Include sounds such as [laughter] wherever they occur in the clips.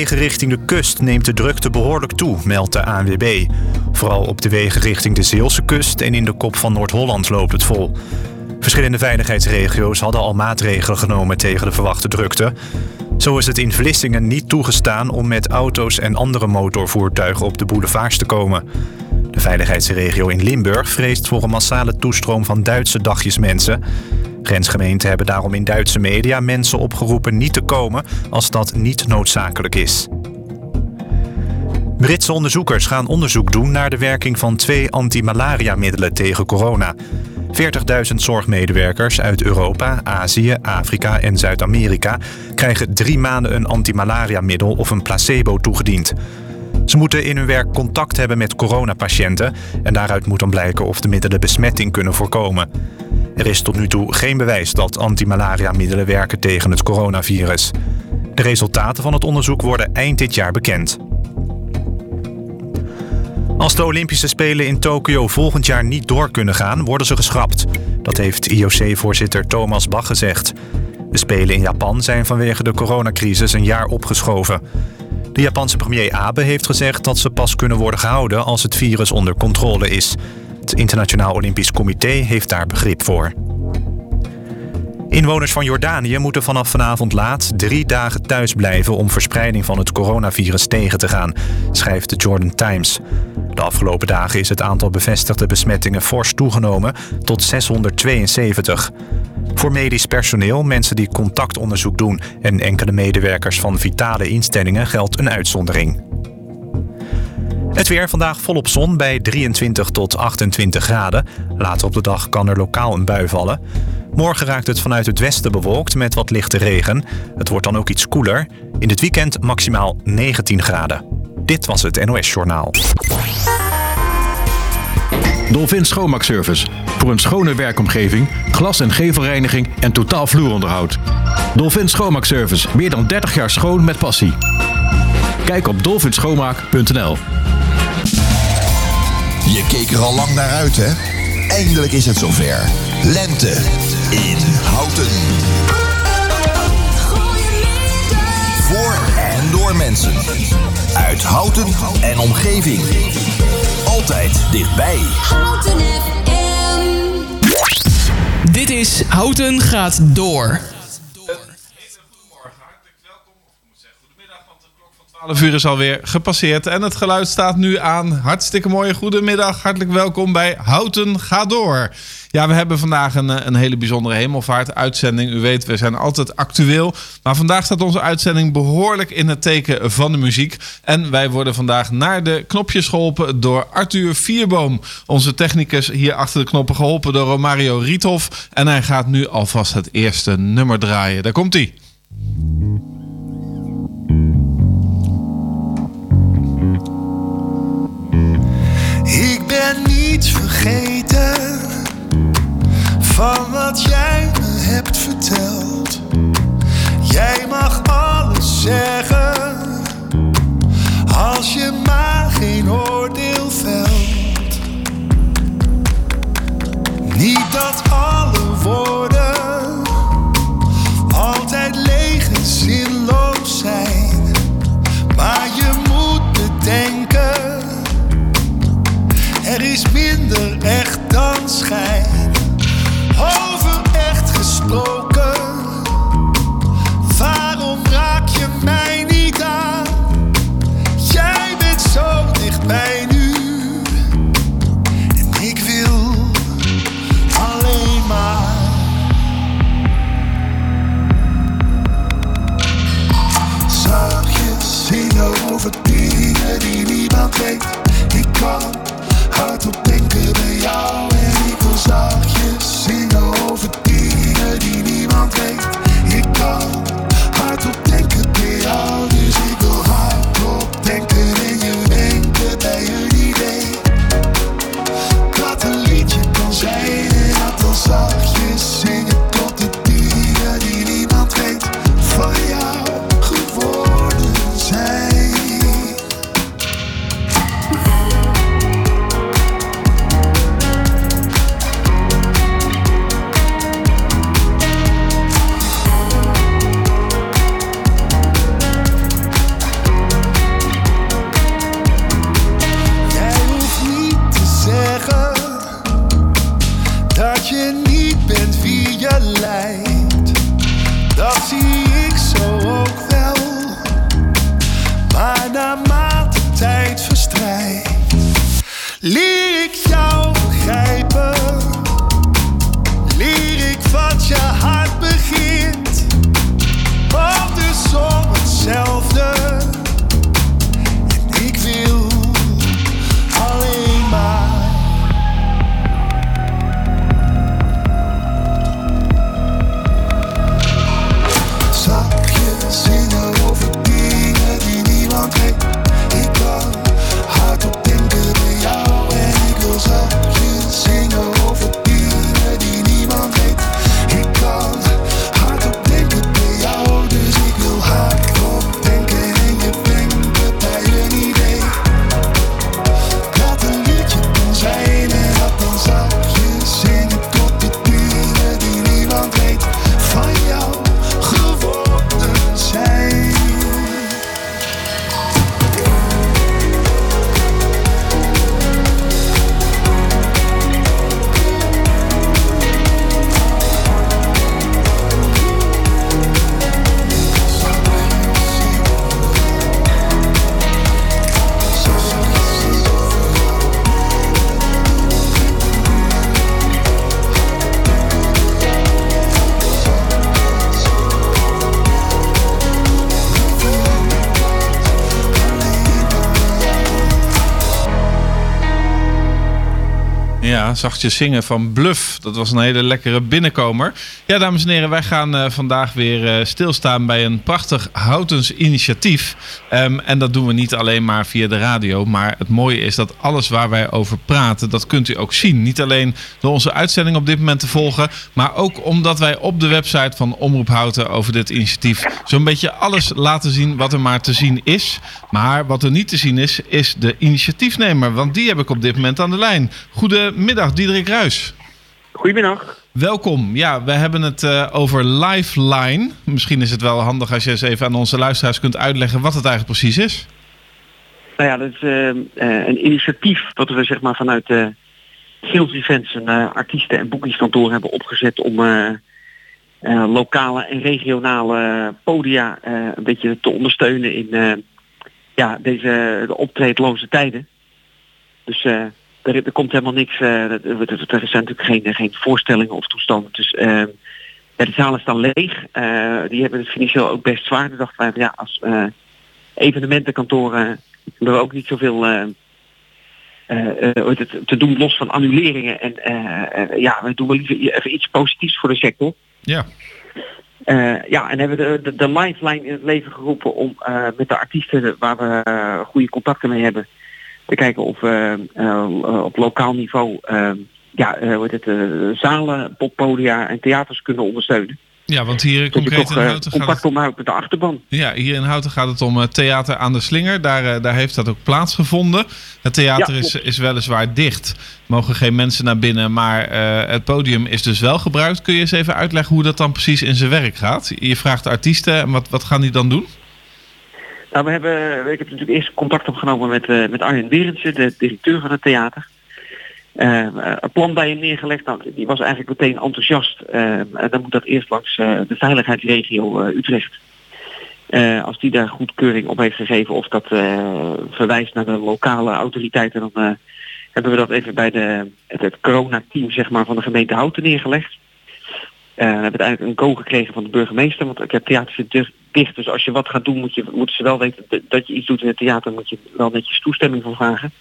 wegen richting de kust neemt de drukte behoorlijk toe, meldt de ANWB. Vooral op de wegen richting de Zeelse kust en in de kop van Noord-Holland loopt het vol. Verschillende veiligheidsregio's hadden al maatregelen genomen tegen de verwachte drukte. Zo is het in Vlissingen niet toegestaan om met auto's en andere motorvoertuigen op de boulevards te komen. De veiligheidsregio in Limburg vreest voor een massale toestroom van Duitse dagjesmensen. Grensgemeenten hebben daarom in Duitse media mensen opgeroepen niet te komen als dat niet noodzakelijk is. Britse onderzoekers gaan onderzoek doen naar de werking van twee antimalariamiddelen tegen corona. 40.000 zorgmedewerkers uit Europa, Azië, Afrika en Zuid-Amerika krijgen drie maanden een antimalariamiddel of een placebo toegediend. Ze moeten in hun werk contact hebben met coronapatiënten en daaruit moet dan blijken of de middelen besmetting kunnen voorkomen. Er is tot nu toe geen bewijs dat antimalariamiddelen werken tegen het coronavirus. De resultaten van het onderzoek worden eind dit jaar bekend. Als de Olympische Spelen in Tokio volgend jaar niet door kunnen gaan, worden ze geschrapt. Dat heeft IOC-voorzitter Thomas Bach gezegd. De Spelen in Japan zijn vanwege de coronacrisis een jaar opgeschoven. De Japanse premier Abe heeft gezegd dat ze pas kunnen worden gehouden als het virus onder controle is. Het Internationaal Olympisch Comité heeft daar begrip voor. Inwoners van Jordanië moeten vanaf vanavond laat drie dagen thuis blijven om verspreiding van het coronavirus tegen te gaan, schrijft de Jordan Times. De afgelopen dagen is het aantal bevestigde besmettingen fors toegenomen tot 672. Voor medisch personeel, mensen die contactonderzoek doen en enkele medewerkers van vitale instellingen geldt een uitzondering. Het weer vandaag volop zon bij 23 tot 28 graden. Later op de dag kan er lokaal een bui vallen. Morgen raakt het vanuit het westen bewolkt met wat lichte regen. Het wordt dan ook iets koeler. In het weekend maximaal 19 graden. Dit was het NOS Journaal. Dolphin Schoonmaakservice. Voor een schone werkomgeving, glas- en gevelreiniging en totaal vloeronderhoud. Dolphin Schoonmaakservice. Meer dan 30 jaar schoon met passie. Kijk op dolphinschoonmaak.nl Je keek er al lang naar uit, hè? Eindelijk is het zover. Lente in Houten. Voor en door mensen. Uit Houten en omgeving. Altijd dichtbij. Houten FM. Dit is Houten gaat door. 12 uur is alweer gepasseerd en het geluid staat nu aan. Hartstikke mooie goedemiddag, hartelijk welkom bij Houten Ga Door. Ja, we hebben vandaag een, eh, een hele bijzondere hemelvaart-uitzending. U weet, we zijn altijd actueel. Maar vandaag staat onze uitzending behoorlijk in het teken van de muziek. En wij worden vandaag naar de knopjes geholpen door Arthur Vierboom. Onze technicus hier achter de knoppen geholpen door Romario Riethoff. En hij gaat nu alvast het eerste nummer draaien. Daar komt hij. Ik ben niets vergeten van wat jij me hebt verteld. Jij mag alles zeggen als je maar geen oordeel velt. Niet dat alle woorden altijd leeg en zinloos zijn, maar je moet bedenken. Er is minder echt dan schijn. Over zachtjes zingen van Bluff. Dat was een hele lekkere binnenkomer. Ja, dames en heren, wij gaan eh, vandaag weer eh, stilstaan bij een prachtig Houtens initiatief. Ehm, en dat doen we niet alleen maar via de radio. Maar het mooie is dat alles waar wij over praten, dat kunt u ook zien. Niet alleen door onze uitzending op dit moment te volgen, maar ook omdat wij op de website van Omroep Houten over dit initiatief zo'n beetje alles laten zien wat er maar te zien is. Maar wat er niet te zien is, is de initiatiefnemer. Want die heb ik op dit moment aan de lijn. Goedemiddag, Diederik Ruis. Goedemiddag. Welkom. Ja, we hebben het eh, over Lifeline. Misschien is het wel handig als je eens even aan onze luisteraars kunt uitleggen wat het eigenlijk precies is. Nou ja, dat is eh, eh, een initiatief wat we zeg maar vanuit uh, sales events en eh, artiesten en boekingskantoor hebben opgezet om lokale en regionale podia een beetje te ondersteunen in ja, deze de optreedloze tijden. Dus er, er komt helemaal niks, eh, er, er zijn natuurlijk geen, geen voorstellingen of toestanden. Dus eh, ja, de zalen staan leeg. Eh, die hebben het financieel ook best zwaar. Dus dachten wij, van, ja, als eh, evenementenkantoren hebben we ook niet zoveel te doen los van annuleringen. En ja, we doen wel liever even iets positiefs voor de sector. Ja. Ja, en hebben de, de, de lifeline in het leven geroepen om met de artiesten waar we goede contacten mee hebben, te kijken of we eh, op lokaal niveau eh, ja, eh, hoe heet het, eh, zalen, poppodia en theaters kunnen ondersteunen. Ja, want hier concreet toch in eh, Houten gaat het, met de achterban. ja, hier in Houten gaat het om eh, theater aan de slinger. Daar, eh, daar heeft dat ook plaatsgevonden. Het theater Ja, is, is weliswaar dicht. Mogen geen mensen naar binnen, maar eh, het podium is dus wel gebruikt. Kun je eens even uitleggen hoe dat dan precies in zijn werk gaat? Je vraagt artiesten en wat, wat gaan die dan doen? Nou, we hebben, ik heb natuurlijk eerst contact opgenomen met, eh, met Arjen Berendsen, de directeur van het theater. Eh, eh, een plan bij hem neergelegd. Nou, die was eigenlijk meteen enthousiast. Eh, en dan moet dat eerst langs eh, de veiligheidsregio Utrecht. Als die daar goedkeuring op heeft gegeven of dat verwijst naar de lokale autoriteiten, dan hebben we dat even bij de, het, het coronateam zeg maar, van de gemeente Houten neergelegd. We hebben uiteindelijk een go gekregen van de burgemeester, want het theater zit dus dicht. Dus als je wat gaat doen, moet je, moeten ze wel weten dat- je iets doet in het theater, moet je wel netjes toestemming voor vragen.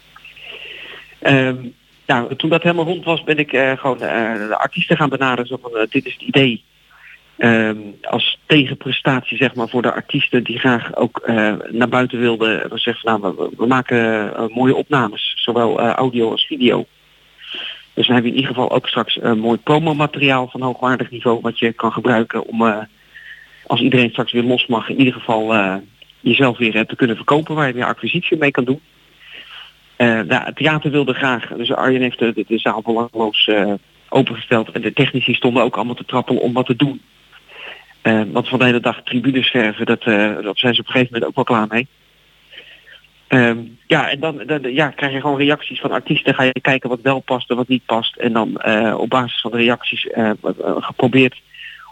Ehm, nou, toen dat helemaal rond was, ben ik eh, gewoon eh, de artiesten gaan benaderen. Zo van, eh, dit is het idee. Ehm, als tegenprestatie zeg maar voor de artiesten die graag ook naar buiten wilden. We zeggen van, nou, we, maken mooie opnames, zowel audio als video. Dus dan heb je in ieder geval ook straks mooi promomateriaal van hoogwaardig niveau wat je kan gebruiken om als iedereen straks weer los mag, in ieder geval eh, jezelf weer eh, te kunnen verkopen waar je weer acquisitie mee kan doen. Eh, nou, het theater wilde graag, dus Arjen heeft de, de, zaal belangeloos eh, opengesteld en de technici stonden ook allemaal te trappelen om wat te doen. Want van de hele dag tribunes verven, dat, dat zijn ze op een gegeven moment ook wel klaar mee. Ehm, ja, en dan, dan ja, krijg je gewoon reacties van artiesten. Ga je kijken wat wel past en wat niet past. En dan op basis van de reacties geprobeerd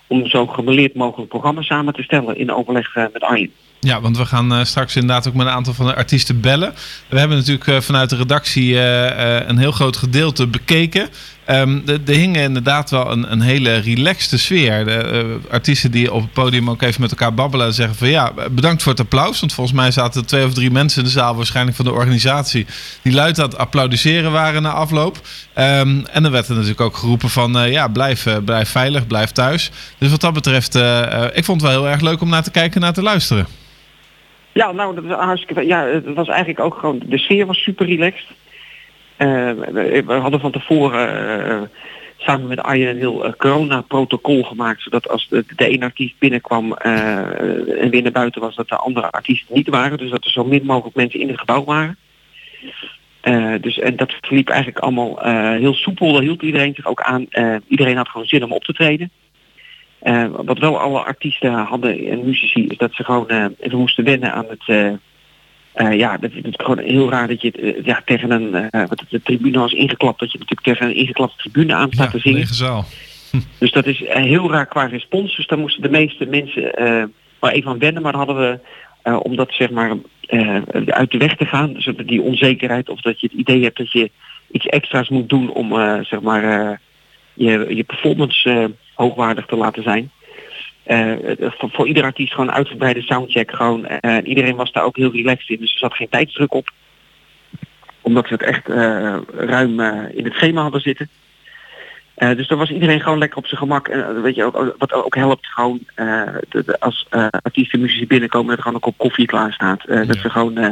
om zo gemeleerd mogelijk programma samen te stellen in overleg eh, met Arjen. Ja, want we gaan eh, straks inderdaad ook met een aantal van de artiesten bellen. We hebben natuurlijk eh, vanuit de redactie eh, een heel groot gedeelte bekeken. Ehm, er hing inderdaad wel een, een hele relaxte sfeer. De artiesten die op het podium ook even met elkaar babbelen en zeggen van ja, bedankt voor het applaus. Want volgens mij zaten twee of drie mensen in de zaal, waarschijnlijk van de organisatie, die luid aan het applaudisseren waren na afloop. Ehm, en dan werd er natuurlijk ook geroepen van ja, blijf, blijf veilig, blijf thuis. Dus wat dat betreft, ik vond het wel heel erg leuk om naar te kijken en naar te luisteren. Ja, nou, dat was hartstikke. Ja, het was eigenlijk ook gewoon. De sfeer was super relaxed. Eh, we, hadden van tevoren eh, samen met Arjen een heel eh, corona-protocol gemaakt, zodat als de, de ene artiest binnenkwam en weer naar buiten was, dat de andere artiesten niet waren. Dus dat er zo min mogelijk mensen in het gebouw waren. Dus en dat verliep eigenlijk allemaal heel soepel. Daar hield iedereen zich ook aan. Iedereen had gewoon zin om op te treden. Eh, wat wel alle artiesten hadden en muzici, is dat ze gewoon eh, even moesten wennen aan het. eh, ja, dat, is gewoon heel raar dat je ja, tegen een. wat de tribune was ingeklapt, dat je natuurlijk tegen een ingeklapte tribune aan staat te zingen. [laughs] Dus dat is heel raar qua respons. Dus daar moesten de meeste mensen wel even aan wennen. Maar hadden we, om dat zeg maar uit de weg te gaan, zodat die onzekerheid of dat je het idee hebt dat je iets extra's moet doen om zeg maar je, je performance hoogwaardig te laten zijn. Eh, voor, voor ieder artiest gewoon uitgebreide soundcheck. Gewoon, eh, iedereen was daar ook heel relaxed in, dus er zat geen tijdsdruk op. omdat we het echt eh, ruim eh, in het schema hadden zitten. Eh, dus daar was iedereen gewoon lekker op zijn gemak. En eh, weet je, ook, wat ook helpt, gewoon eh, de- de- als eh, artiesten muzici binnenkomen, dat er gewoon een kop koffie klaar staat. Eh, Dat ze gewoon, eh,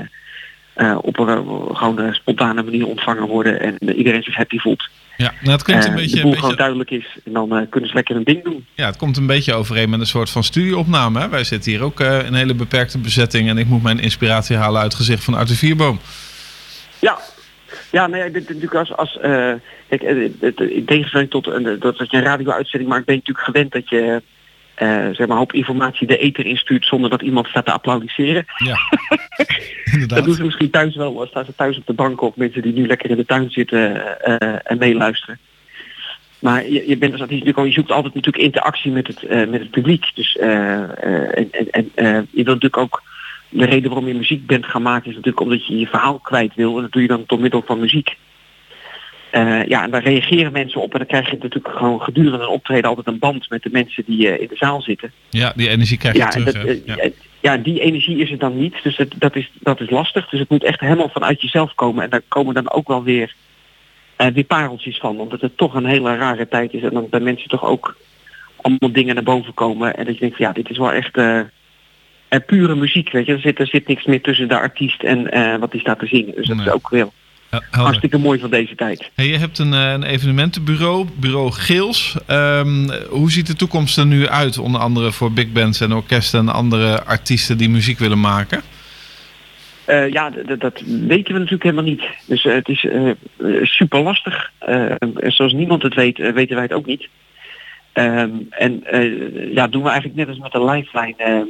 eh, op een eh, gewoon spontane manier ontvangen worden en eh, iedereen zich happy voelt. Ja, nou, het klinkt een Eh, beetje, de boel een gewoon beetje, duidelijk is en dan eh, kunnen ze lekker een ding doen. ja, het komt een beetje overeen met een soort van studieopname. Hè? Wij zitten hier ook eh, in een hele beperkte bezetting en ik moet mijn inspiratie halen uit het gezicht van Arthur Vierboom. Ja, ja, nou ja, dit, natuurlijk als, als kijk, in tegenstelling tot een, dat, dat je een radio-uitzending maakt, ben je natuurlijk gewend dat je eh, zeg maar hoop informatie de ether instuurt zonder dat iemand staat te applaudisseren. Ja, [laughs] Dat doen ze misschien thuis wel, staan ze thuis op de bank of mensen die nu lekker in de tuin zitten eh, en meeluisteren. Maar je, je bent als natuurlijk al, je zoekt altijd natuurlijk interactie met het, eh, met het publiek. Dus en, en, je wilt natuurlijk ook de reden waarom je muziek bent gaan maken is natuurlijk omdat je je verhaal kwijt wil. En dat doe je dan door middel van muziek. Eh, ja, en daar reageren mensen op en dan krijg je natuurlijk gewoon gedurende een optreden altijd een band met de mensen die eh, in de zaal zitten. Ja, die energie krijg je Ja, terug. dat, eh, Ja. ja, die energie is er dan niet. Dus het, dat, is, dat is lastig. Dus het moet echt helemaal vanuit jezelf komen. En daar komen dan ook wel weer, weer pareltjes van. Omdat het toch een hele rare tijd is. En dan bij mensen toch ook allemaal dingen naar boven komen. En dat je denkt, van, ja, dit is wel echt pure muziek. Weet je. Er, zit, er zit niks meer tussen de artiest en wat hij staat te zingen. Dus dat Nee. is ook wel. Hartstikke mooi van deze tijd. Hey, je hebt een, eh, een evenementenbureau, bureau Geels. Ehm, hoe ziet de toekomst er nu uit? Onder andere voor big bands en orkesten en andere artiesten die muziek willen maken. Eh, ja, dat weten we natuurlijk helemaal niet. Dus eh, het is eh, super lastig. zoals niemand het weet, weten wij het ook niet. Ehm, en ja, doen we eigenlijk net als met de lifeline.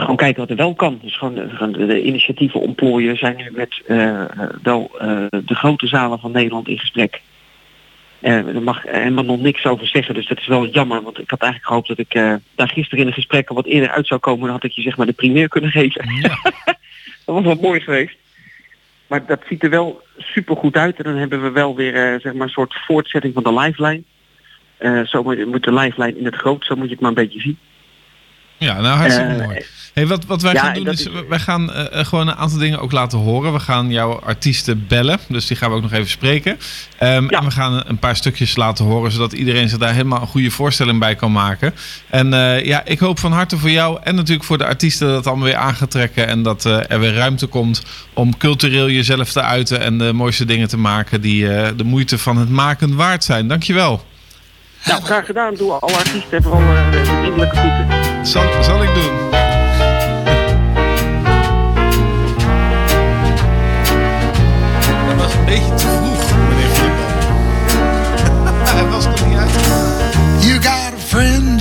Gewoon kijken wat er wel kan. Dus gewoon, gewoon de, initiatieven ontplooien. Zijn nu met eh, wel eh, de grote zalen van Nederland in gesprek. Daar mag helemaal nog niks over zeggen, dus dat is wel jammer. Want ik had eigenlijk gehoopt dat ik daar gisteren in een gesprek al wat eerder uit zou komen. Dan had ik je zeg maar de primeur kunnen geven. Ja, [laughs] Dat was wel mooi geweest. Maar dat ziet er wel super goed uit. En dan hebben we wel weer zeg maar een soort voortzetting van de lifeline. Zo moet, moet de lifeline in het groot, zo moet je het maar een beetje zien. Ja nou hartstikke Eh, mooi. Hey, wat, wat wij ja, gaan doen is, is- wij gaan eh, eh, gewoon een aantal dingen ook laten horen. We gaan jouw artiesten bellen, dus die gaan we ook nog even spreken. Ehm, Ja. En we gaan een paar stukjes laten horen, zodat iedereen zich daar helemaal een goede voorstelling bij kan maken. En ja, ik hoop van harte voor jou en natuurlijk voor de artiesten dat het allemaal weer aan gaat trekken. En dat er weer ruimte komt om cultureel jezelf te uiten en de mooiste dingen te maken die de moeite van het maken waard zijn. Dankjewel. Nou, graag gedaan. Doe alle artiesten vooral eh, de vriendelijke groeten. Zal, zal ik doen. [laughs] Dat was een beetje te vroeg, meneer Flippo. Hij [laughs] was nog niet uit. You got a friend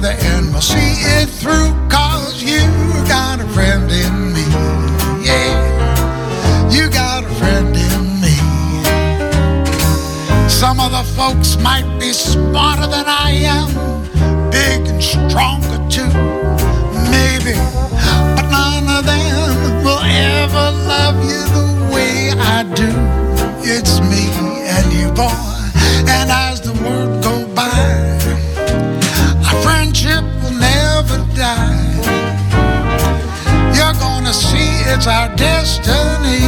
together and we'll see it through. Cause you got a friend in me. Yeah. You got a friend in me. Some of the folks might be smarter than I am, big and stronger too, maybe, but none of them will ever love you the way I do. It's me and you, boy, it's our destiny.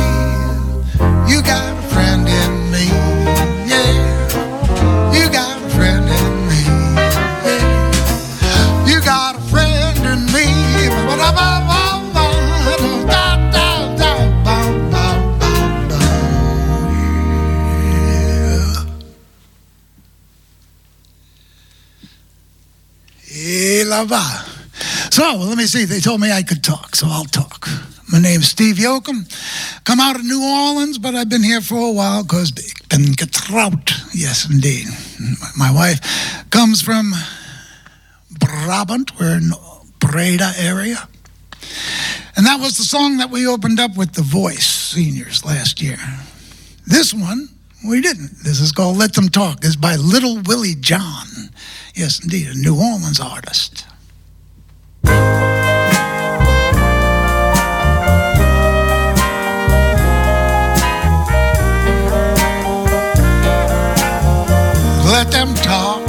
You got a friend in me, yeah. You got a friend in me, yeah. You got a friend in me. Yeah. La va. So let me see. They told me I could talk, so I'll talk. My name's Steve Yoakum. come out of New Orleans, but I've been here for a while because ik ben getrouwd. Yes, indeed. My wife comes from Brabant. We're in Breda area. And that was the song that we opened up with the Voice seniors last year. This one, we didn't. This is called Let Them Talk. It's by Little Willie John. Yes, indeed, a New Orleans artist. Let them talk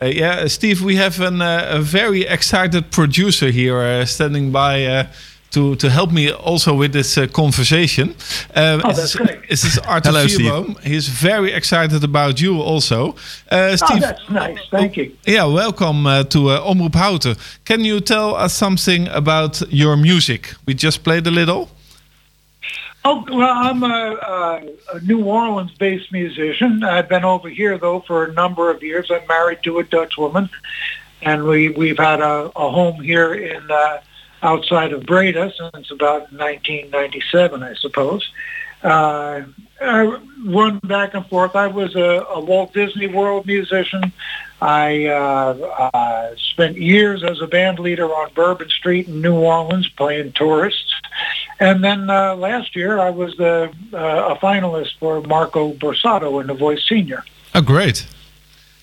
Uh, yeah, Steve, we have an, uh, a very excited producer here uh, standing by uh, to to help me also with this uh, conversation. Uh, Oh, that's great. This is Arthur Hello, Steve. Vierboom. He's very excited about you also. Uh, Oh, Steve, that's nice. Thank you. yeah, welcome uh, to uh, Omroep Houten. Can you tell us something about your music? We just played a little. Oh, well, I'm a, a, New Orleans-based musician. I've been over here though for a number of years. I'm married to a Dutch woman, and we we've had a, a home here in uh, outside of Breda since about 1997, I suppose. Uh, I run back and forth. I was a, a Walt Disney World musician. I uh, uh, spent years as a band leader on Bourbon Street in New Orleans playing tourists. And then uh, last year I was the, uh, a finalist for Marco Borsato in The Voice Senior. Oh, great.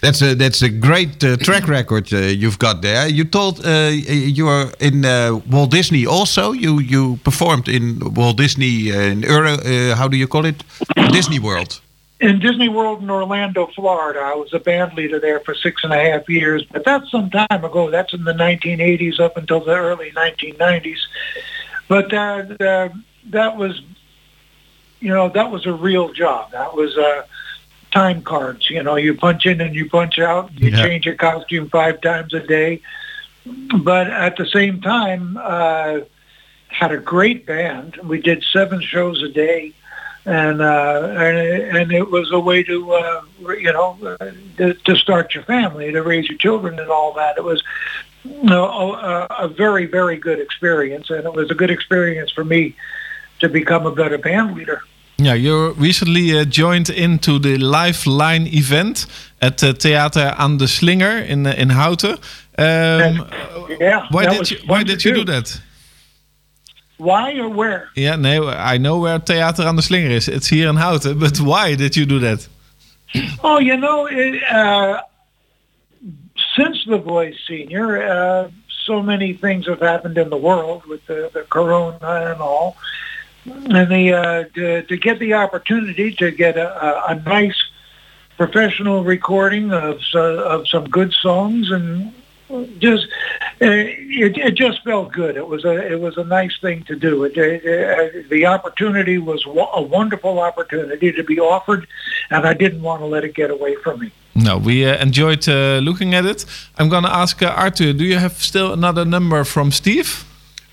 That's a that's a great uh, track record uh, you've got there. You told you were in Walt Disney also. You you performed in Walt Disney in Euro. How do you call it? Disney World. In Disney World in Orlando, Florida, I was a band leader there for six and a half years. But that's some time ago. That's in the 1980s up until the early 1990s. But uh, uh, that was, you know, that was a real job. That was uh, time cards. You know, you punch in and you punch out. You Yeah. change your costume five times a day. But at the same time, uh, had a great band. We did seven shows a day, and uh, and and it was a way to uh, you know uh, to, to start your family, to raise your children, and all that. It was you know, a, a very very good experience, and it was a good experience for me to become a better band leader. Yeah, you recently uh, joined into the Lifeline event at uh, Theater aan de Slinger in uh, in Houten. Um, Yeah. why did was you Why did you do that? Why or where? Ja, nee, I know where Theater aan de Slinger is. It's here in Houten, but why did you do that? Oh, you know, it, uh, since The Voice Senior, uh, so many things have happened in the world with the, the corona and all. And the, uh, to, to get the opportunity to get a, a, a nice professional recording of, so- of some good songs and just uh, it, it just felt good. It was a it was a nice thing to do. It, it, uh, the opportunity was a wonderful opportunity to be offered, and I didn't want to let it get away from me. No, we uh, enjoyed uh, looking at it. I'm gonna ask uh, Arthur, do you have still another number from Steve?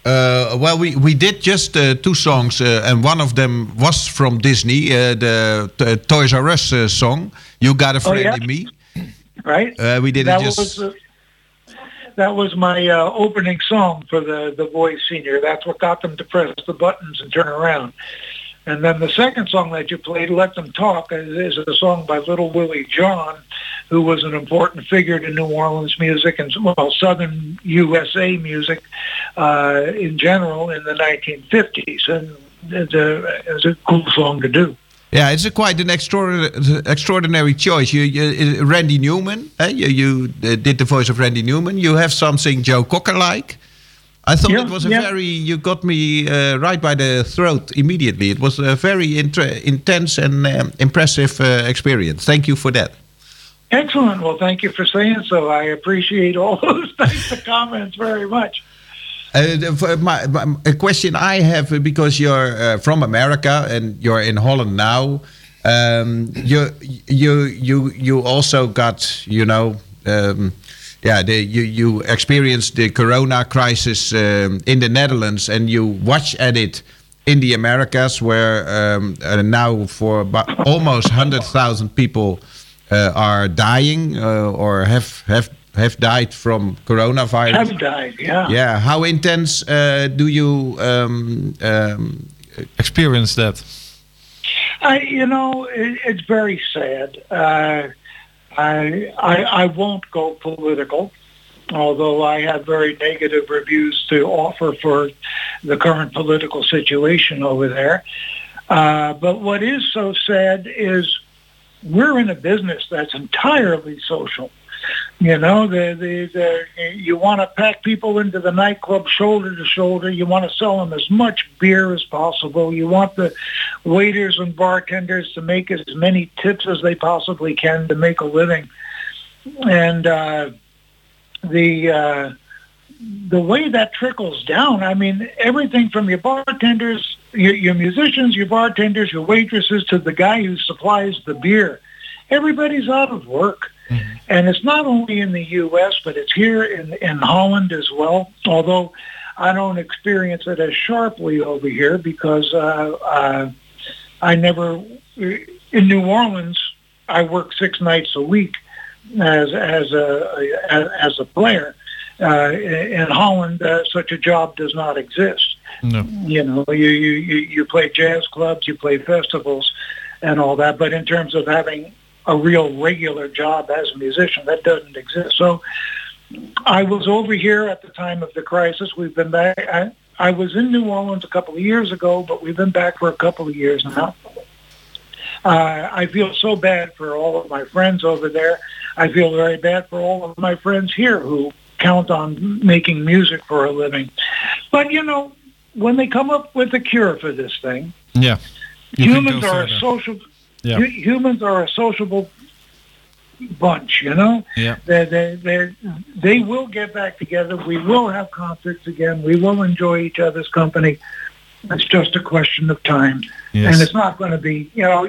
Uh, well, we, we did just uh, two songs, uh, and one of them was from Disney, uh, the t- Toys R Us uh, song, "You Got a Friend yeah? in Me." Right? Uh, we did that it just. was uh, that was my uh, opening song for the the Voice Senior. That's what got them to press the buttons and turn around. And then the second song that you played, "Let Them Talk," is, is a song by Little Willie John, who was an important figure to New Orleans music and well Southern USA music uh, in general in the 1950s, and a, it's a cool song to do. Yeah, it's a quite an extraordinary, extraordinary choice. You, you Randy Newman, eh? you, you uh, did the voice of Randy Newman. You have something Joe Cocker like. I thought Yeah, it was a yeah. very. You got me uh, right by the throat immediately. It was a very intense and um, impressive uh, experience. Thank you for that. Excellent. Well, thank you for saying so. I appreciate all [laughs] those types of comments very much. Uh, a question I have uh, because you're uh, from America and you're in Holland now. Um, you you you you also got you know um, yeah the, you you experienced the Corona crisis um, in the Netherlands and you watch at it in the Americas where um, uh, now for about almost hundred thousand people uh, are dying uh, or have have have died from coronavirus. Have died, yeah. Yeah, how intense uh, do you um, um, experience that? I, you know, it, it's very sad. Uh, I, I I won't go political, although I have very negative reviews to offer for the current political situation over there. Uh, but what is so sad is we're in a business that's entirely social. You know, the, the, the, you want to pack people into the nightclub shoulder to shoulder. You want to sell them as much beer as possible. You want the waiters and bartenders to make as many tips as they possibly can to make a living. And uh, the uh, the way that trickles down, I mean, everything from your bartenders, your, your musicians, your bartenders, your waitresses, to the guy who supplies the beer. Everybody's out of work. And it's not only in the U.S., but it's here in, in Holland as well, although I don't experience it as sharply over here because uh, uh, I never, in New Orleans, I work six nights a week as, as, a, as, a player. Uh, in Holland, uh, such a job does not exist. No. You know, you, you, you you play jazz clubs, you play festivals and all that, but in terms of having a real regular job as a musician, that doesn't exist. So I was over here at the time of the crisis. We've been back. I, I was in New Orleans a couple of years ago, but we've been back for a couple of years now. Uh, I feel so bad for all of my friends over there. I feel very bad for all of my friends here who count on making music for a living. But, you know, when they come up with a cure for this thing, Yeah. You humans are a social Yeah. hu- humans are a sociable bunch you know Yeah. they they they they will get back together we will have concerts again we will enjoy each other's company it's just a question of time Yes. and it's not going to be you know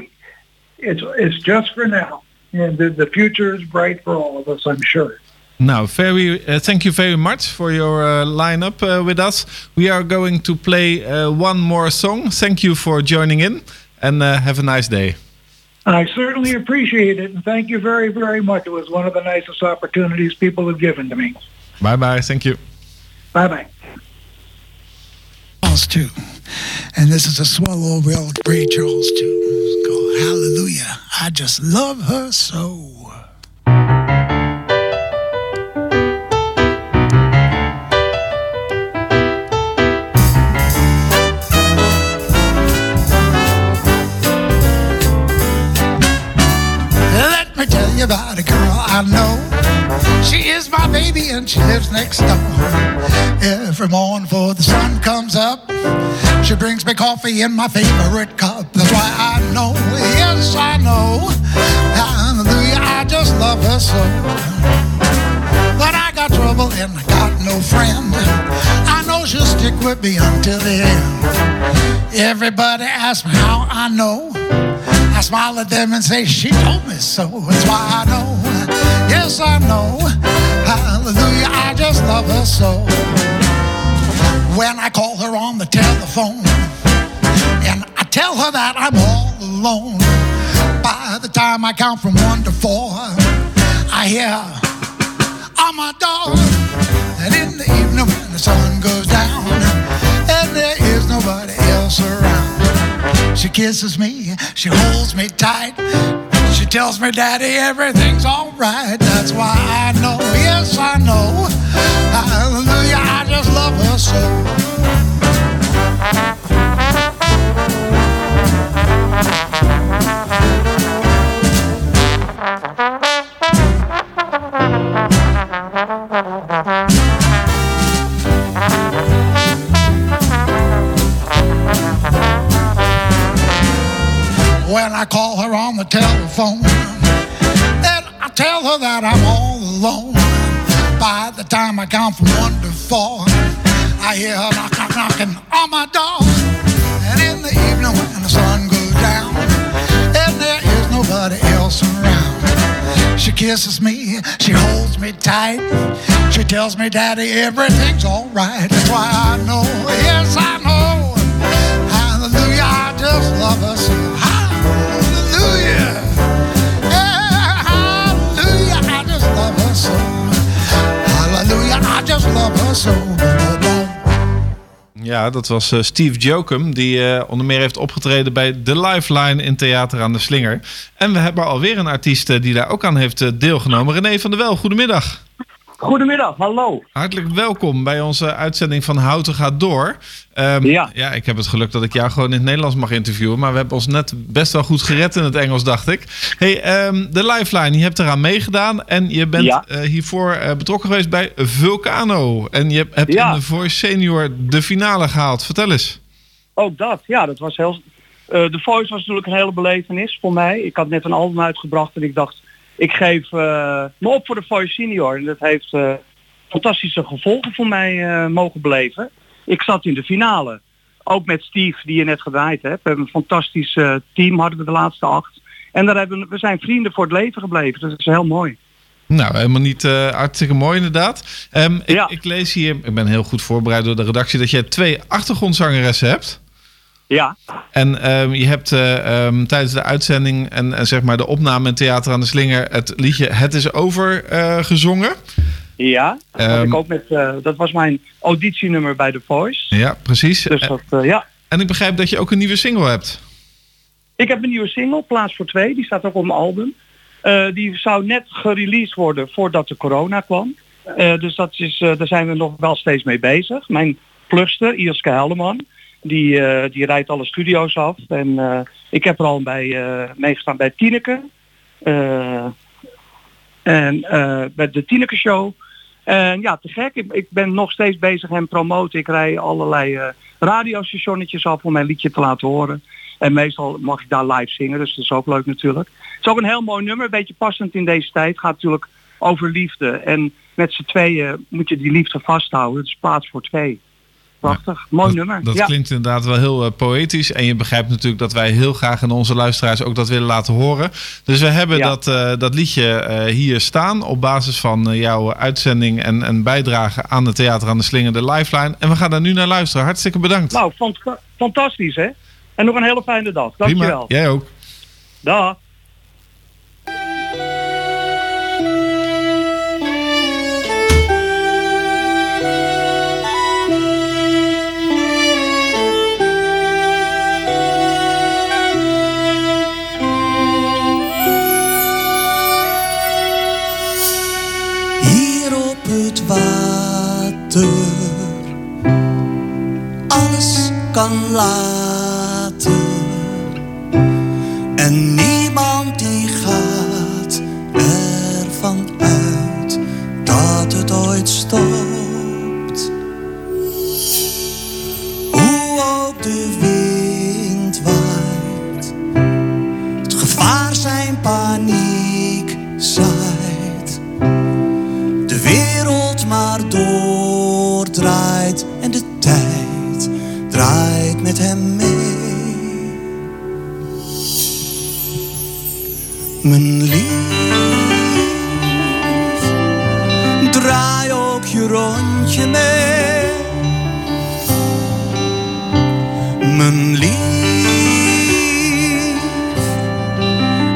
it's it's just for now and the, the future is bright for all of us i'm sure Now, very uh, thank you very much for your uh, lineup uh, with us. We are going to play uh, one more song. Thank you for joining in, and uh, have a nice day. I certainly appreciate it and thank you very very much it was one of the nicest opportunities people have given to me Bye bye. Thank you. bye bye Charles too. And this is a swallow Bill Ray Charles too. It's called Hallelujah. I just love her so. Baby and she lives next door. Every morning before the sun comes up, she brings me coffee in my favorite cup. That's why I know, yes I know, hallelujah, I just love her so. But I got trouble and I got no friend. I know she'll stick with me until the end. Everybody asks me how I know. I smile at them and say, She told me so. That's why I know. Yes, I know. Hallelujah, I just love her so. When I call her on the telephone and I tell her that I'm all alone, by the time I count from one to four, I hear on my door. And in the evening when the sun goes down and there is nobody else around, she kisses me, she holds me tight. She tells me, Daddy, everything's all right. That's why I know, yes, I know. Hallelujah, I just love her so. When I call her on the telephone, then I tell her that I'm all alone. By the time I count from one to four, I hear her knock, knock, knocking on my door. And in the evening when the sun goes down, and there is nobody else around, she kisses me, she holds me tight. She tells me, Daddy, everything's all right. That's why I know, yes, I know. Hallelujah, I just love her so. Ja, dat was eh, Steve Jokum, die eh, onder meer heeft opgetreden bij The Lifeline in Theater aan de Slinger. En we hebben alweer een artiest eh, die daar ook aan heeft deelgenomen. René van der Wel, goedemiddag. Goedemiddag, hallo. Hartelijk welkom bij onze uitzending van Houten gaat door. Ehm, Ja. ja, ik heb het geluk dat ik jou gewoon in het Nederlands mag interviewen. Maar we hebben ons net best wel goed gered in het Engels, dacht ik. Hey, ehm, de Lifeline, je hebt eraan meegedaan. En je bent Ja. eh, hiervoor eh, betrokken geweest bij Vulcano. En je hebt Ja. in de Voice Senior de finale gehaald. Vertel eens. Ook dat, ja, dat was heel... eh The Voice was natuurlijk een hele belevenis voor mij. Ik had net een album uitgebracht en ik dacht, ik geef eh, me op voor de Voice Senior. En dat heeft eh, fantastische gevolgen voor mij eh, mogen beleven. Ik zat in de finale. Ook met Steve, die je net gedraaid hebt. We hebben een fantastisch team, hadden we de laatste acht. En daar hebben we, zijn vrienden voor het leven gebleven. Dat is heel mooi. Nou, helemaal niet eh, hartstikke mooi inderdaad. Ehm, ik, ik lees hier, ik ben heel goed voorbereid door de redactie, dat je twee achtergrondzangeressen hebt. Ja. En ehm, je hebt eh, ehm, tijdens de uitzending en, en zeg maar de opname in Theater aan de Slinger het liedje Het is over eh, gezongen. Ja, Ehm, ik ook met, eh, dat was mijn auditienummer bij The Voice. Ja, precies. Dus dat, ja. En ik begrijp dat je ook een nieuwe single hebt. Ik heb een nieuwe single, Plaats voor Twee. Die staat ook op mijn album. Die zou net gereleased worden voordat de corona kwam. Dus dat is, daar zijn we nog wel steeds mee bezig. Mijn plugster, Ioske Helleman, die, eh, die rijdt alle studio's af. En eh, ik heb er al bij eh, meegestaan bij Tineke. En bij de Tineke Show. En ja, te gek. Ik, ben nog steeds bezig en promoten. Ik rij allerlei radiostationnetjes af om mijn liedje te laten horen. En meestal mag ik daar live zingen, dus dat is ook leuk natuurlijk. Het is ook een heel mooi nummer, een beetje passend in deze tijd. Gaat natuurlijk over liefde. En met z'n tweeën moet je die liefde vasthouden. Het is plaats voor twee. Prachtig, mooi nummer. Dat ja. klinkt inderdaad wel heel eh, poëtisch. En je begrijpt natuurlijk dat wij heel graag aan onze luisteraars ook dat willen laten horen. Dus we hebben Ja. dat, eh, dat liedje eh, hier staan op basis van jouw uitzending en, en bijdrage aan het Theater aan de Slinger, de Lifeline. En we gaan daar nu naar luisteren. Hartstikke bedankt. Nou, fant- fantastisch hè. En nog een hele fijne dag. Dankjewel. Prima, jij ook. Dag. Alles met hem mee. Mijn lief, draai ook je rondje mee. Mijn lief,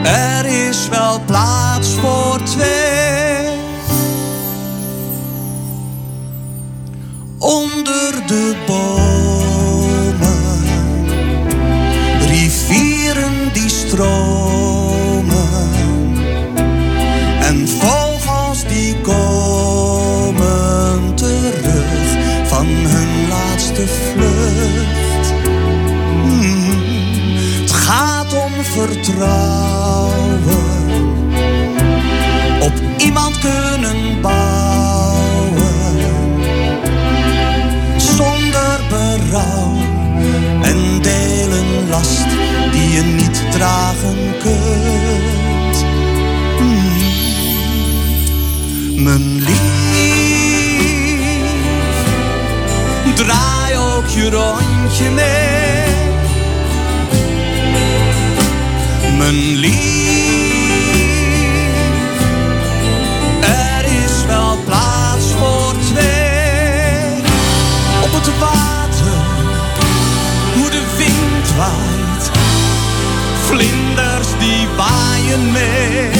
er is wel plaats rivieren die niet dragen kunt. Mijn lief, draai ook je rondje mee. Mijn lief, waaien mee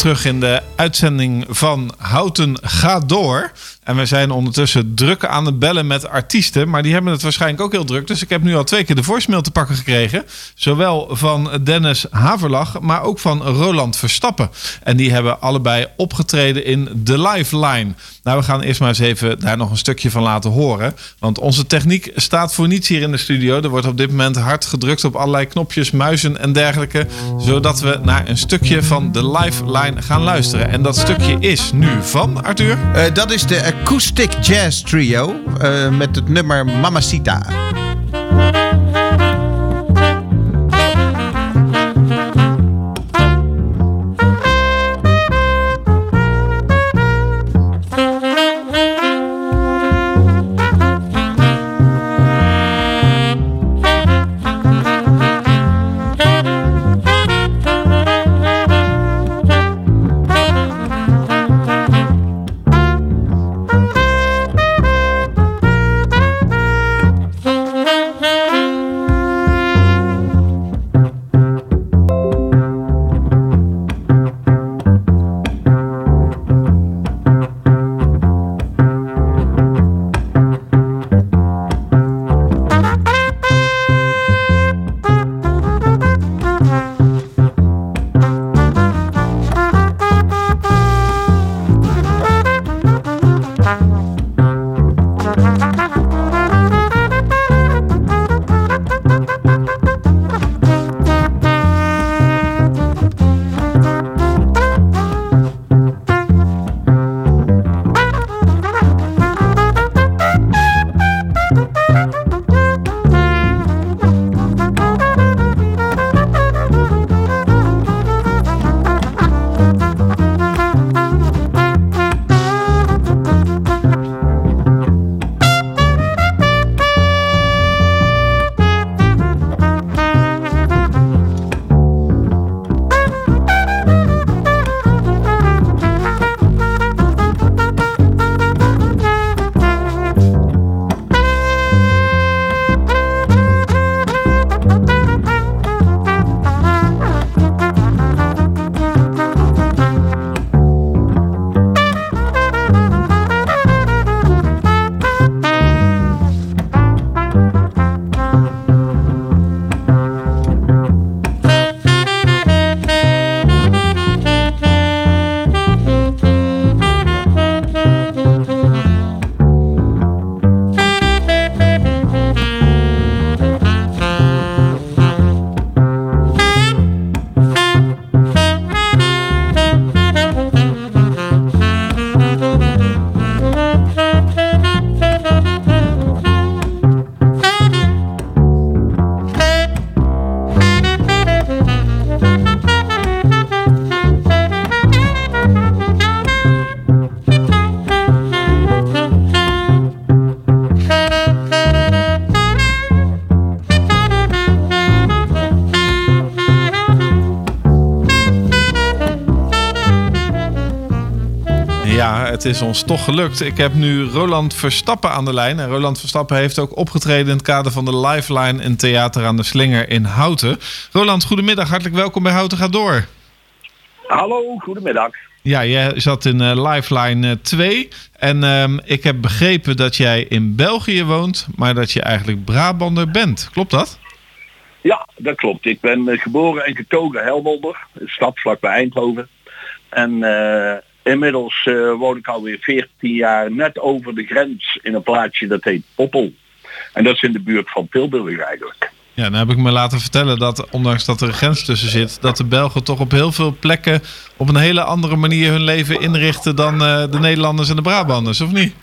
terug in de uitzending van Houten gaat door. En we zijn ondertussen druk aan het bellen met artiesten. Maar die hebben het waarschijnlijk ook heel druk. Dus ik heb nu al twee keer de voicemail te pakken gekregen. Zowel van Dennis Haverlag, maar ook van Roland Verstappen. En die hebben allebei opgetreden in The Lifeline. Nou, we gaan eerst maar eens even daar nog een stukje van laten horen. Want onze techniek staat voor niets hier in de studio. Er wordt op dit moment hard gedrukt op allerlei knopjes, muizen en dergelijke. Zodat we naar een stukje van The Lifeline gaan luisteren. En dat stukje is nu van Arthur. Eh, dat is de Acoustic Jazz Trio eh, met het nummer Mamacita. Ja, het is ons toch gelukt. Ik heb nu Roland Verstappen aan de lijn. En Roland Verstappen heeft ook opgetreden in het kader van de Lifeline in Theater aan de Slinger in Houten. Roland, goedemiddag. Hartelijk welkom bij Houten Gaat Door. Hallo, goedemiddag. Ja, jij zat in eh, Lifeline eh, 2. En ehm, ik heb begrepen dat jij in België woont, maar dat je eigenlijk Brabander bent. Klopt dat? Ja, dat klopt. Ik ben eh, geboren en getogen Helmolder, een stad vlakbij Eindhoven. En eh, inmiddels eh, woon ik alweer 14 jaar net over de grens in een plaatsje dat heet Poppel. En dat is in de buurt van Tilburg eigenlijk. Ja, dan heb ik me laten vertellen dat, ondanks dat er een grens tussen zit, dat de Belgen toch op heel veel plekken op een hele andere manier hun leven inrichten dan eh, de Nederlanders en de Brabanders, of niet?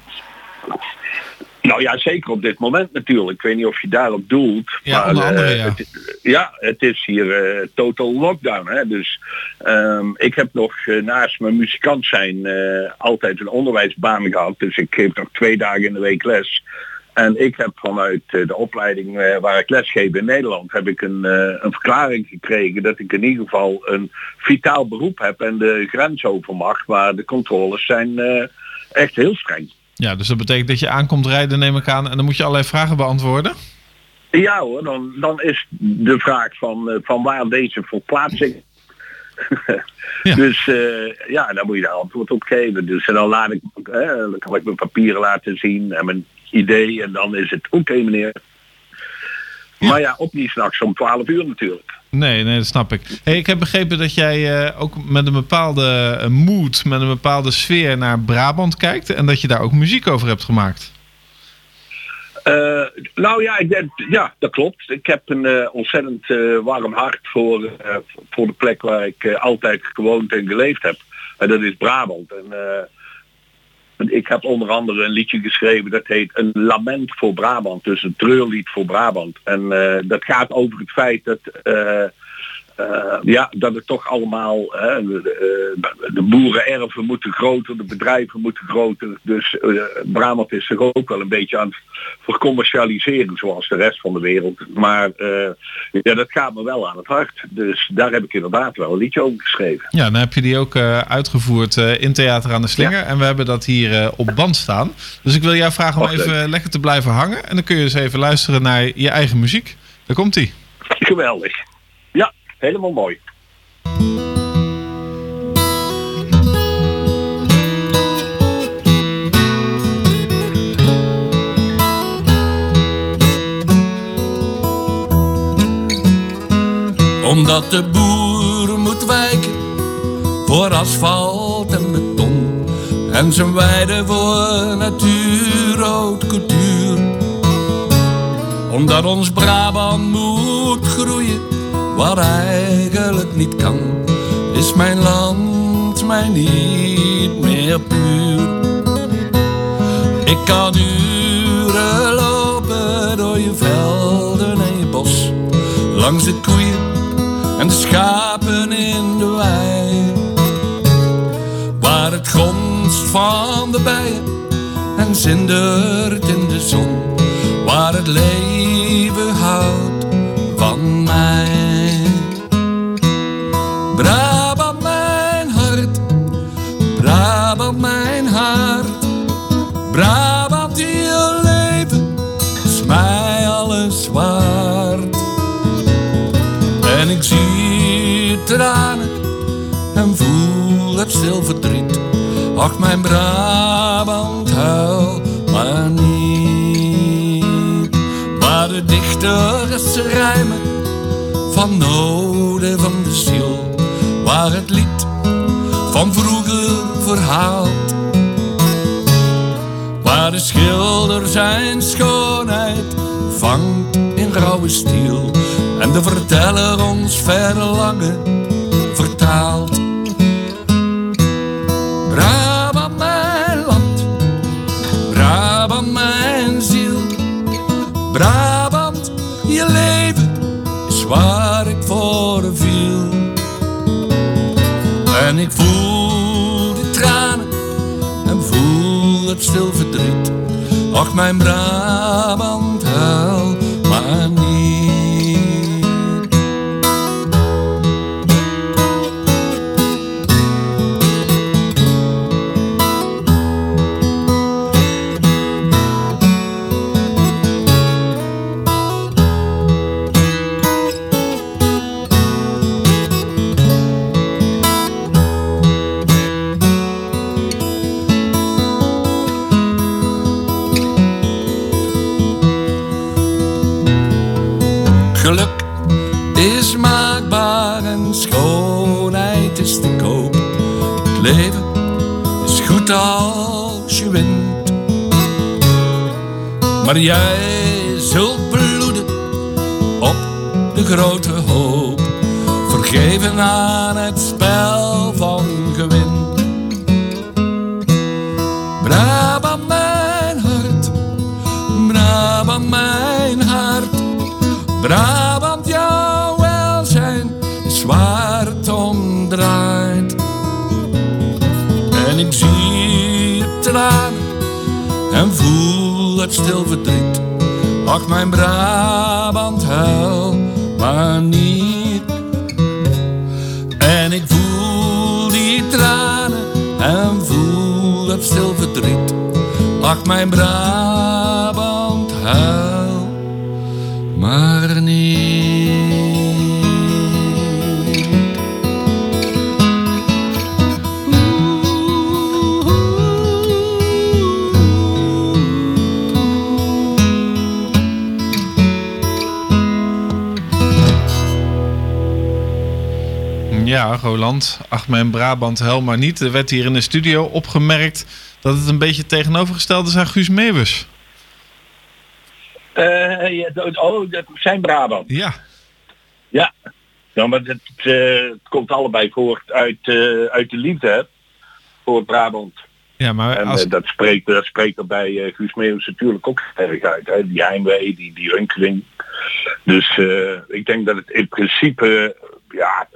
Nou ja, zeker op dit moment natuurlijk. Ik weet niet of je daarop doelt. Ja, andere, eh, ja. Het, ja, het is hier eh, total lockdown. Hè? Dus ehm, ik heb nog eh, naast mijn muzikant zijn altijd een onderwijsbaan gehad. Dus ik geef nog twee dagen in de week les. En ik heb vanuit de opleiding waar ik lesgeef in Nederland, heb ik een, een verklaring gekregen dat ik in ieder geval een vitaal beroep heb en de grens over mag. Maar de controles zijn echt heel streng. Ja, dus dat betekent dat je aankomt rijden, neem ik aan, en dan moet je allerlei vragen beantwoorden. Ja hoor, dan, dan is de vraag van, eh, van waar deze verplaatsing. [laughs] Dus eh, ja, daar moet je daar antwoord op geven. Dus en dan laat ik, eh, dan kan ik mijn papieren laten zien en mijn idee en dan is het oké meneer. Maar ja, niet s'nachts om 12 uur natuurlijk. Nee, nee, dat snap ik. Ik heb begrepen dat jij eh, ook met een bepaalde eh, mood, met een bepaalde sfeer naar Brabant kijkt en dat je daar ook muziek over hebt gemaakt. Eh, nou ja, ik ja, dat klopt. Ik heb een ontzettend warm hart voor, voor de plek waar ik altijd gewoond en geleefd heb. En dat is Brabant. En, ik heb onder andere een liedje geschreven dat heet Een lament voor Brabant. Dus een treurlied voor Brabant. En eh, dat gaat over het feit dat... eh, ja, dat het toch allemaal, hè, de, eh, de boerenerven moeten groter, de bedrijven moeten groter. Dus eh, Brabant is zich ook wel een beetje aan het vercommercialiseren zoals de rest van de wereld. Maar ja, dat gaat me wel aan het hart. Dus daar heb ik inderdaad wel een liedje over geschreven. Ja, dan heb je die ook uitgevoerd in Theater aan de Slinger. En we hebben dat hier op band staan. Dus ik wil jou vragen om even leuk. lekker te blijven hangen. En dan kun je eens even luisteren naar je eigen muziek. Daar komt ie. Geweldig. Helemaal mooi. Omdat de boer moet wijken voor asfalt en beton. En zijn weide voor natuur, haute cultuur. Omdat ons Brabant moet groeien, wat eigenlijk niet kan. Is mijn land mij niet meer puur. Ik kan uren lopen door je velden en je bos. Langs de koeien en de schapen in de wei. Waar het gonst van de bijen en zindert in de zon. Waar het leven houdt verdriet. Ach, mijn Brabant, huil maar niet. Maar de dichters rijmen van noden van de ziel. Waar het lied van vroeger verhaalt. Waar de schilder zijn schoonheid vangt in grauwe stiel. En de verteller ons verlangen vertaalt. Stil verdriet. Ach, mijn Brabant, Jij zult bloeden op de grote hoop. Vergeven aan het het stil verdriet. Mijn Brabant, huil maar niet. En ik voel die tranen en voel het stil verdriet. Mijn Brabant, huil maar niet. Ja, Roland. Ach, mijn Brabant hel maar niet. Er werd hier in de studio opgemerkt dat het een beetje tegenovergesteld is aan Guus Meeuwis. Eh, ja, dat- oh, dat zijn Brabant. Ja. Ja. Nou, maar het, eh, het komt allebei voort uit, eh, uit de liefde, hè, voor Brabant. Ja, maar En als, eh, dat, spreekt, dat spreekt er bij eh, Guus Meeuwis natuurlijk ook erg uit. Hè? Die heimwee, die, die hunkeling. Dus eh, ik denk dat het in principe, ja,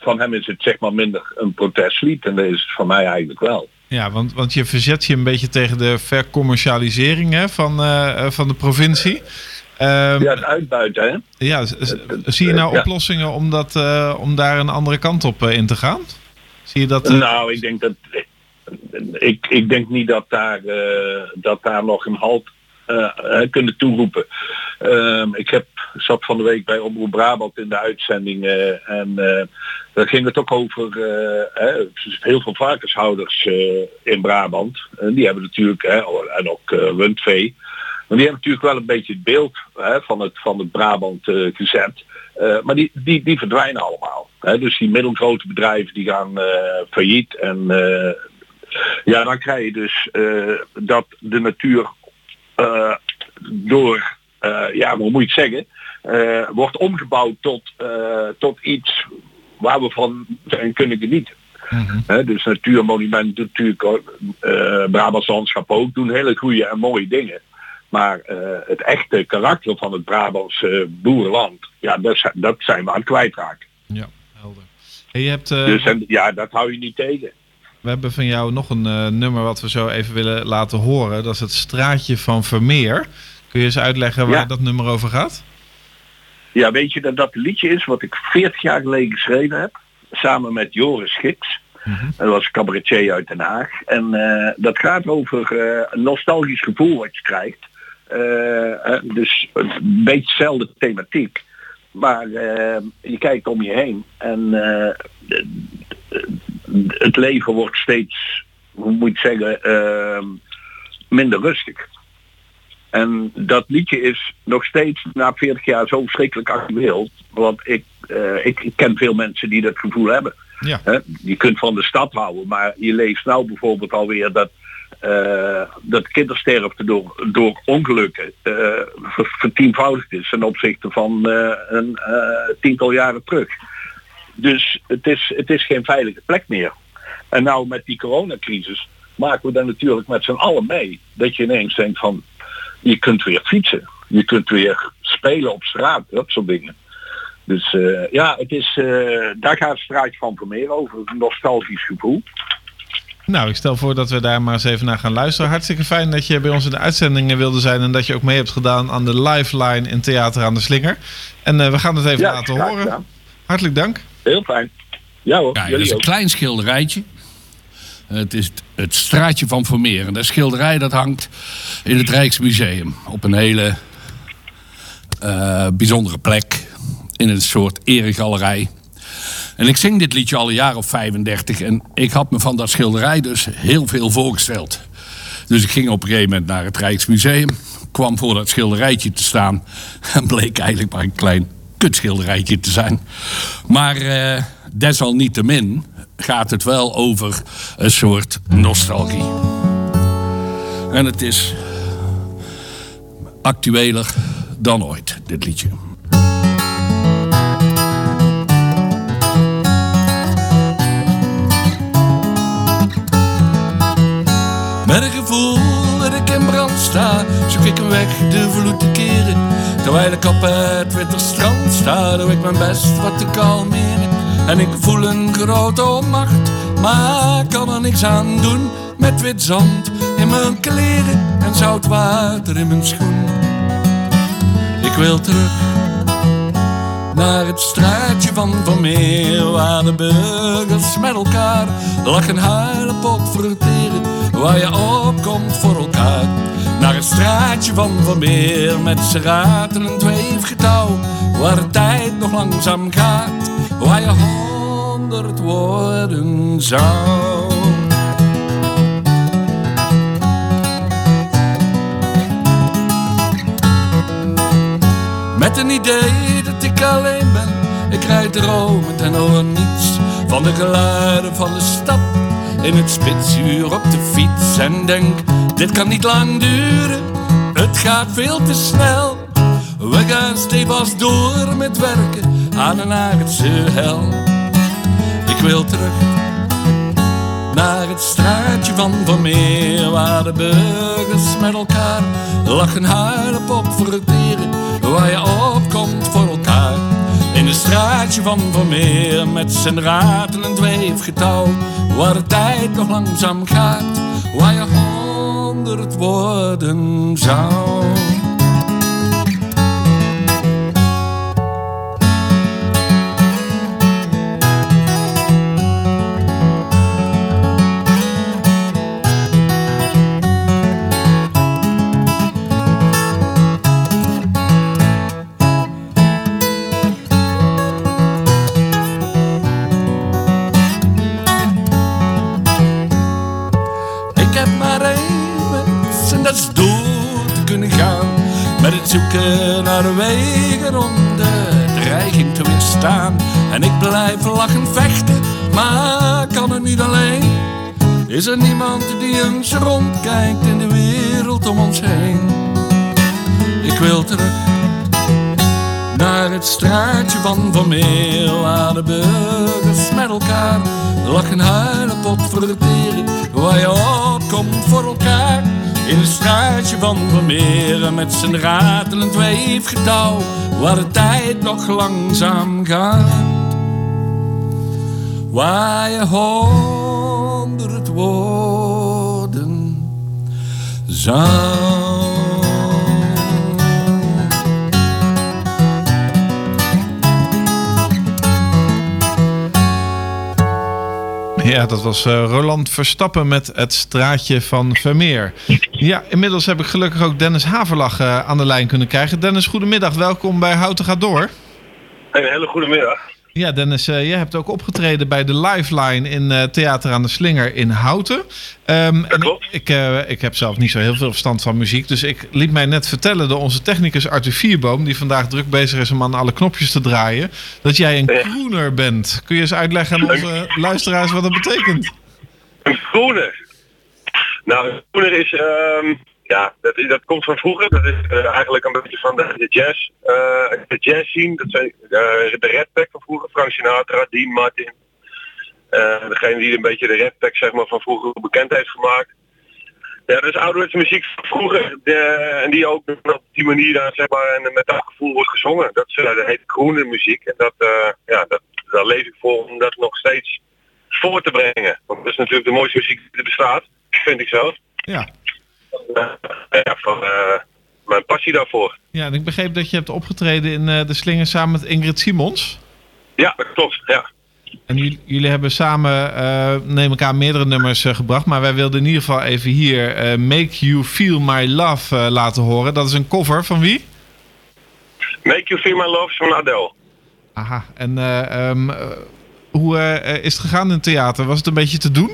van hem is het zeg maar minder een protestlied. En dat is het van mij eigenlijk wel. ja, want, want je verzet je een beetje tegen de vercommercialisering hè, van, eh, eh, van de provincie. Ehm, Ja, het uitbuiten, hè? ja, zie je nou Ja. oplossingen om, dat, eh, om daar een andere kant op in te gaan? Zie je dat? Nou, ik denk dat ik, ik denk niet dat daar, dat daar nog een halt kunnen toeroepen. Ehm, ik heb, zat van de week bij Omroep Brabant in de uitzending eh, en eh, daar ging het ook over eh, heel veel varkenshouders in Brabant. En die hebben natuurlijk, en ook rundvee, maar die hebben natuurlijk wel een beetje het beeld van, het, van het Brabant eh, gezet. Maar die, die, die verdwijnen allemaal. Hè. Dus die middelgrote bedrijven die gaan failliet. En ja, dan krijg je dus dat de natuur door, ja, hoe moet je het zeggen, eh, wordt omgebouwd tot, eh, tot iets waar we van zijn kunnen genieten. Hè, dus natuurmonumenten natuurlijk ook, eh Brabants landschap ook doen hele goede en mooie dingen. Maar het echte karakter van het Brabantse boerenland, ja, dat, zijn- dat zijn we aan het kwijtraken. Ja, helder. Hey, je hebt, Dus en, ja, dat hou je niet tegen. We hebben van jou nog een nummer wat we zo even willen laten horen. Dat is het Straatje van Vermeer. Kun je eens uitleggen waar Ja. dat nummer over gaat? Ja, weet je dat dat liedje is wat ik 40 jaar geleden geschreven heb? Samen met Joris Schiks. Dat was cabaretier uit Den Haag. En eh, dat gaat over eh, een nostalgisch gevoel wat je krijgt. Eh, dus een beetje dezelfde thematiek. Maar je kijkt om je heen en het leven wordt steeds, hoe moet het zeggen, minder rustig. En dat liedje is nog steeds na 40 jaar zo verschrikkelijk actueel. Want ik, eh, ik, ik ken veel mensen die dat gevoel hebben. Ja. Je kunt van de stad houden, maar je leest nou bijvoorbeeld alweer dat, eh, dat kindersterfte door, door ongelukken ver- vertienvoudigd is ten opzichte van een tiental jaren terug. Dus het is, het is geen veilige plek meer. En nou met die coronacrisis maken we dan natuurlijk met z'n allen mee. Dat je ineens denkt van, je kunt weer fietsen. Je kunt weer spelen op straat, dat soort dingen. Dus eh, ja, het is, eh, daar gaat het straatje van Vermeer over. Een nostalgisch gevoel. Nou, ik stel voor dat we daar maar eens even naar gaan luisteren. Hartstikke fijn dat je bij ons in de uitzendingen wilde zijn en dat je ook mee hebt gedaan aan de lifeline in Theater aan de Slinger. En eh, we gaan het even Ja, laten horen. gedaan. Hartelijk dank. Heel fijn. Ja hoor, Ja, dat is een klein schilderijtje. Het is het, straatje van Vermeer. En dat schilderij dat hangt in het Rijksmuseum. Op een hele eh, bijzondere plek. In een soort eregalerij. En ik zing dit liedje al een jaar of 35. En ik had me van dat schilderij dus heel veel voorgesteld. Dus ik ging op een gegeven moment naar het Rijksmuseum. Kwam voor dat schilderijtje te staan. [laughs] En bleek eigenlijk maar een klein kutschilderijtje te zijn. Maar eh, desalniettemin gaat het wel over een soort nostalgie. En het is actueler dan ooit, dit liedje. Met een gevoel dat ik in brand sta, zoek ik een weg de vloed te keren. Terwijl ik op het witte strand sta, doe ik mijn best wat te kalmeren. En ik voel een grote onmacht, maar kan er niks aan doen. Met wit zand in mijn kleren en zout water in mijn schoen. Ik wil terug naar het straatje van Vermeer, waar de burgers met elkaar lachen, huilen, pot verteren, waar je opkomt voor elkaar. Naar het straatje van Vermeer met z'n ratelend weefgetouw, waar de tijd nog langzaam gaat, waar je honderd worden zou. Met een idee dat ik alleen ben. Ik rijd dromend en hoor niets van de geluiden van de stad. In het spitsuur op de fiets en denk, dit kan niet lang duren. Het gaat veel te snel. We gaan stevast door met werken aan een aardse hel. Ik wil terug naar het straatje van Vermeer, waar de burgers met elkaar lachen, huilen, pop verteren, waar je opkomt voor elkaar. In het straatje van Vermeer met zijn ratelend weefgetouw, waar de tijd nog langzaam gaat, waar je honderd worden zou. Zoeken naar wegen om de dreiging te weerstaan. En ik blijf lachen vechten, maar kan het niet alleen. Is er niemand die eens rondkijkt in de wereld om ons heen? Ik wil terug naar het straatje van Vermeer, waar de burgers met elkaar lachen, huilen, pot verteren, waar je opkomt voor elkaar. In het straatje van Vermeer met zijn ratelend weefgetouw, waar de tijd nog langzaam gaat. Waar je honderd woorden zou. Ja, dat was eh, Roland Verstappen met het straatje van Vermeer. Ja, inmiddels heb ik gelukkig ook Dennis Haverlag eh, aan de lijn kunnen krijgen. Dennis, goedemiddag. Welkom bij Houten gaat door. Een hele goede middag. Ja, Dennis, eh, jij hebt ook opgetreden bij de Lifeline in eh, Theater aan de Slinger in Houten. Ehm, en ik, ik, ik heb zelf niet zo heel veel verstand van muziek, dus ik liet mij net vertellen door onze technicus Arthur Vierboom, die vandaag druk bezig is om aan alle knopjes te draaien, dat jij een crooner bent. Kun je eens uitleggen aan onze luisteraars wat dat betekent? Een groene. Nou, een groener is, ehm, ja, dat, dat komt van vroeger. Dat is eh, eigenlijk een beetje van de, jazz, eh, de jazz scene. Dat zijn eh, de Red Pack van vroeger, Frank Sinatra, Dean Martin. Degene die een beetje de Red Pack zeg maar, van vroeger bekend heeft gemaakt. Ja, is ouderwetse muziek van vroeger. De, en die ook op die manier daar, zeg maar, en met dat gevoel wordt gezongen. Dat, is, dat heet groene muziek. En dat, ja, dat, daar leef ik voor om dat nog steeds voor te brengen. Want dat is natuurlijk de mooiste muziek die er bestaat, vind ik zelf. Ja. Eh, ja, van eh, mijn passie daarvoor. Ja, en ik begreep dat je hebt opgetreden in eh, de Slinger samen met Ingrid Simons. Ja, dat klopt. Ja. En jullie, jullie hebben samen, neem ik aan, meerdere nummers gebracht. Maar wij wilden in ieder geval even hier Make You Feel My Love laten horen. Dat is een cover van wie? Make You Feel My Love is van Adele. Aha. En eh, ehm, eh, hoe is het gegaan in het theater? Was het een beetje te doen?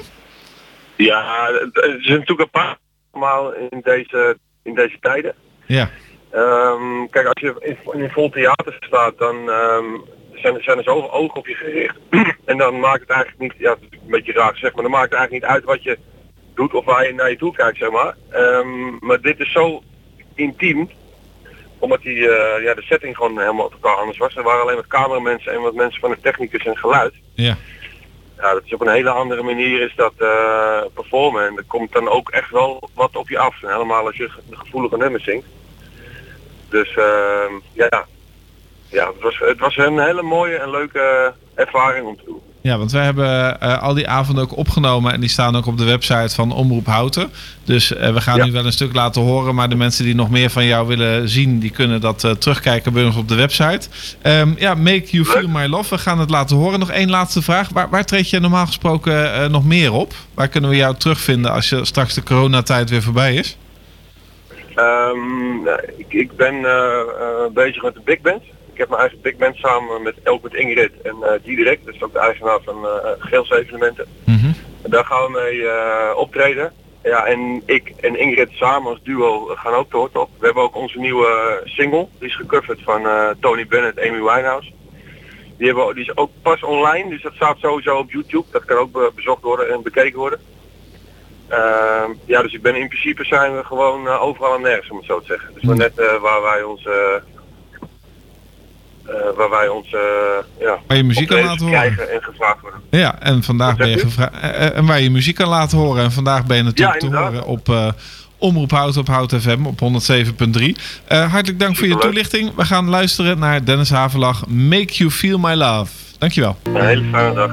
Ja, het is natuurlijk een paar allemaal in deze, in deze tijden. Ja. Ehm, kijk, als je in, in een vol theater staat, dan ehm, zijn, zijn er zoveel ogen op je gericht. [clears throat] en dan maakt het eigenlijk niet, ja, het is een beetje raar gezegd, maar dan maakt het eigenlijk niet uit wat je doet of waar je naar je toe kijkt, zeg maar. Ehm, maar dit is zo intiem, omdat die, eh, ja, de setting gewoon helemaal totaal anders was. Er waren alleen wat cameramensen en wat mensen van de technicus en geluid. Ja. Ja, dat is op een hele andere manier is dat eh, performen. En er komt dan ook echt wel wat op je af. Helemaal als je de gevoelige nummers zingt. Dus ehm, ja, ja het, was, het was een hele mooie en leuke ervaring om te doen. Ja, want wij hebben eh, al die avonden ook opgenomen en die staan ook op de website van Omroep Houten. Dus eh, we gaan Ja. nu wel een stuk laten horen, maar de mensen die nog meer van jou willen zien, die kunnen dat eh, terugkijken bij ons op de website. Ehm, ja, Make You Feel My Love, we gaan het laten horen. Nog één laatste vraag. Waar, waar treed je normaal gesproken eh, nog meer op? Waar kunnen we jou terugvinden als je straks de coronatijd weer voorbij is? Ehm, nou, ik, ik ben bezig met de Big Band. Ik heb mijn eigen Big Band samen met met Ingrid en eh Diederik. Dat is ook de eigenaar van eh Geels evenementen. En daar gaan we mee eh, optreden. Ja, en ik en Ingrid samen als duo gaan ook door op. We hebben ook onze nieuwe single. Die is gecoverd van Tony Bennett en Amy Winehouse. Die, hebben, we- die is ook pas online, dus dat staat sowieso op YouTube. Dat kan ook be- bezocht worden en bekeken worden. Ehm, ja, dus ik ben in principe zijn we gewoon overal en nergens, om het zo te zeggen. Dus maar net waar wij ons, eh, waar wij ons, eh, ja, Waar je muziek kan laten horen. krijgen en gevraagd worden. Ja, en vandaag ben je gevraagd. En waar je muziek kan laten horen. En vandaag ben je natuurlijk Ja, te horen op eh Omroep Hout op Hout FM op 107.3. Eh, hartelijk dank voor je toelichting. We gaan luisteren naar Dennis Havelag. Make You Feel My Love. Dankjewel. Een hele fijne dag.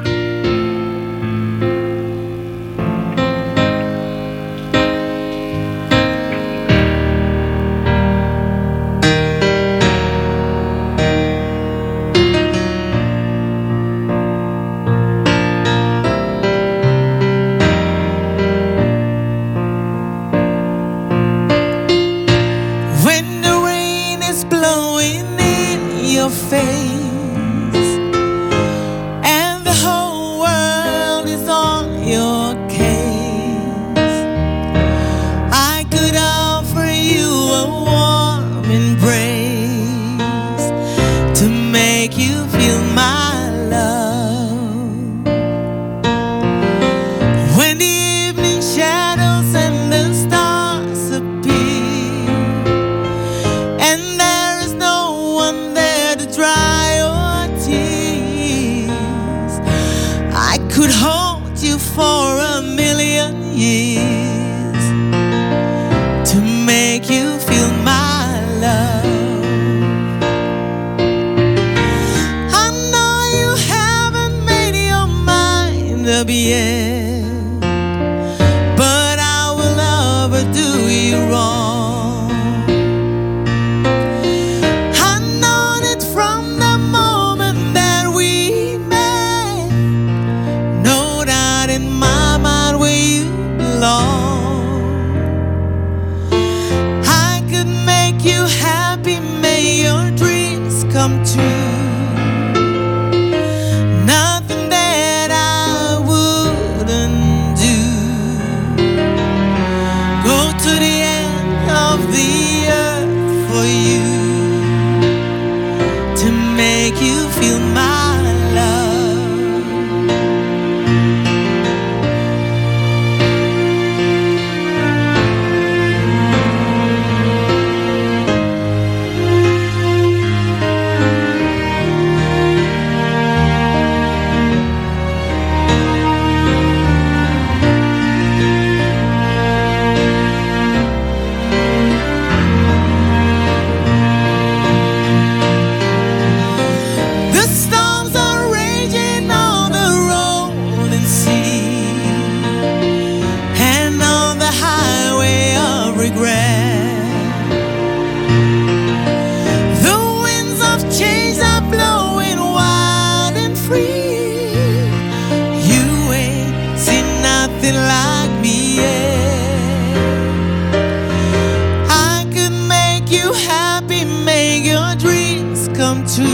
come to.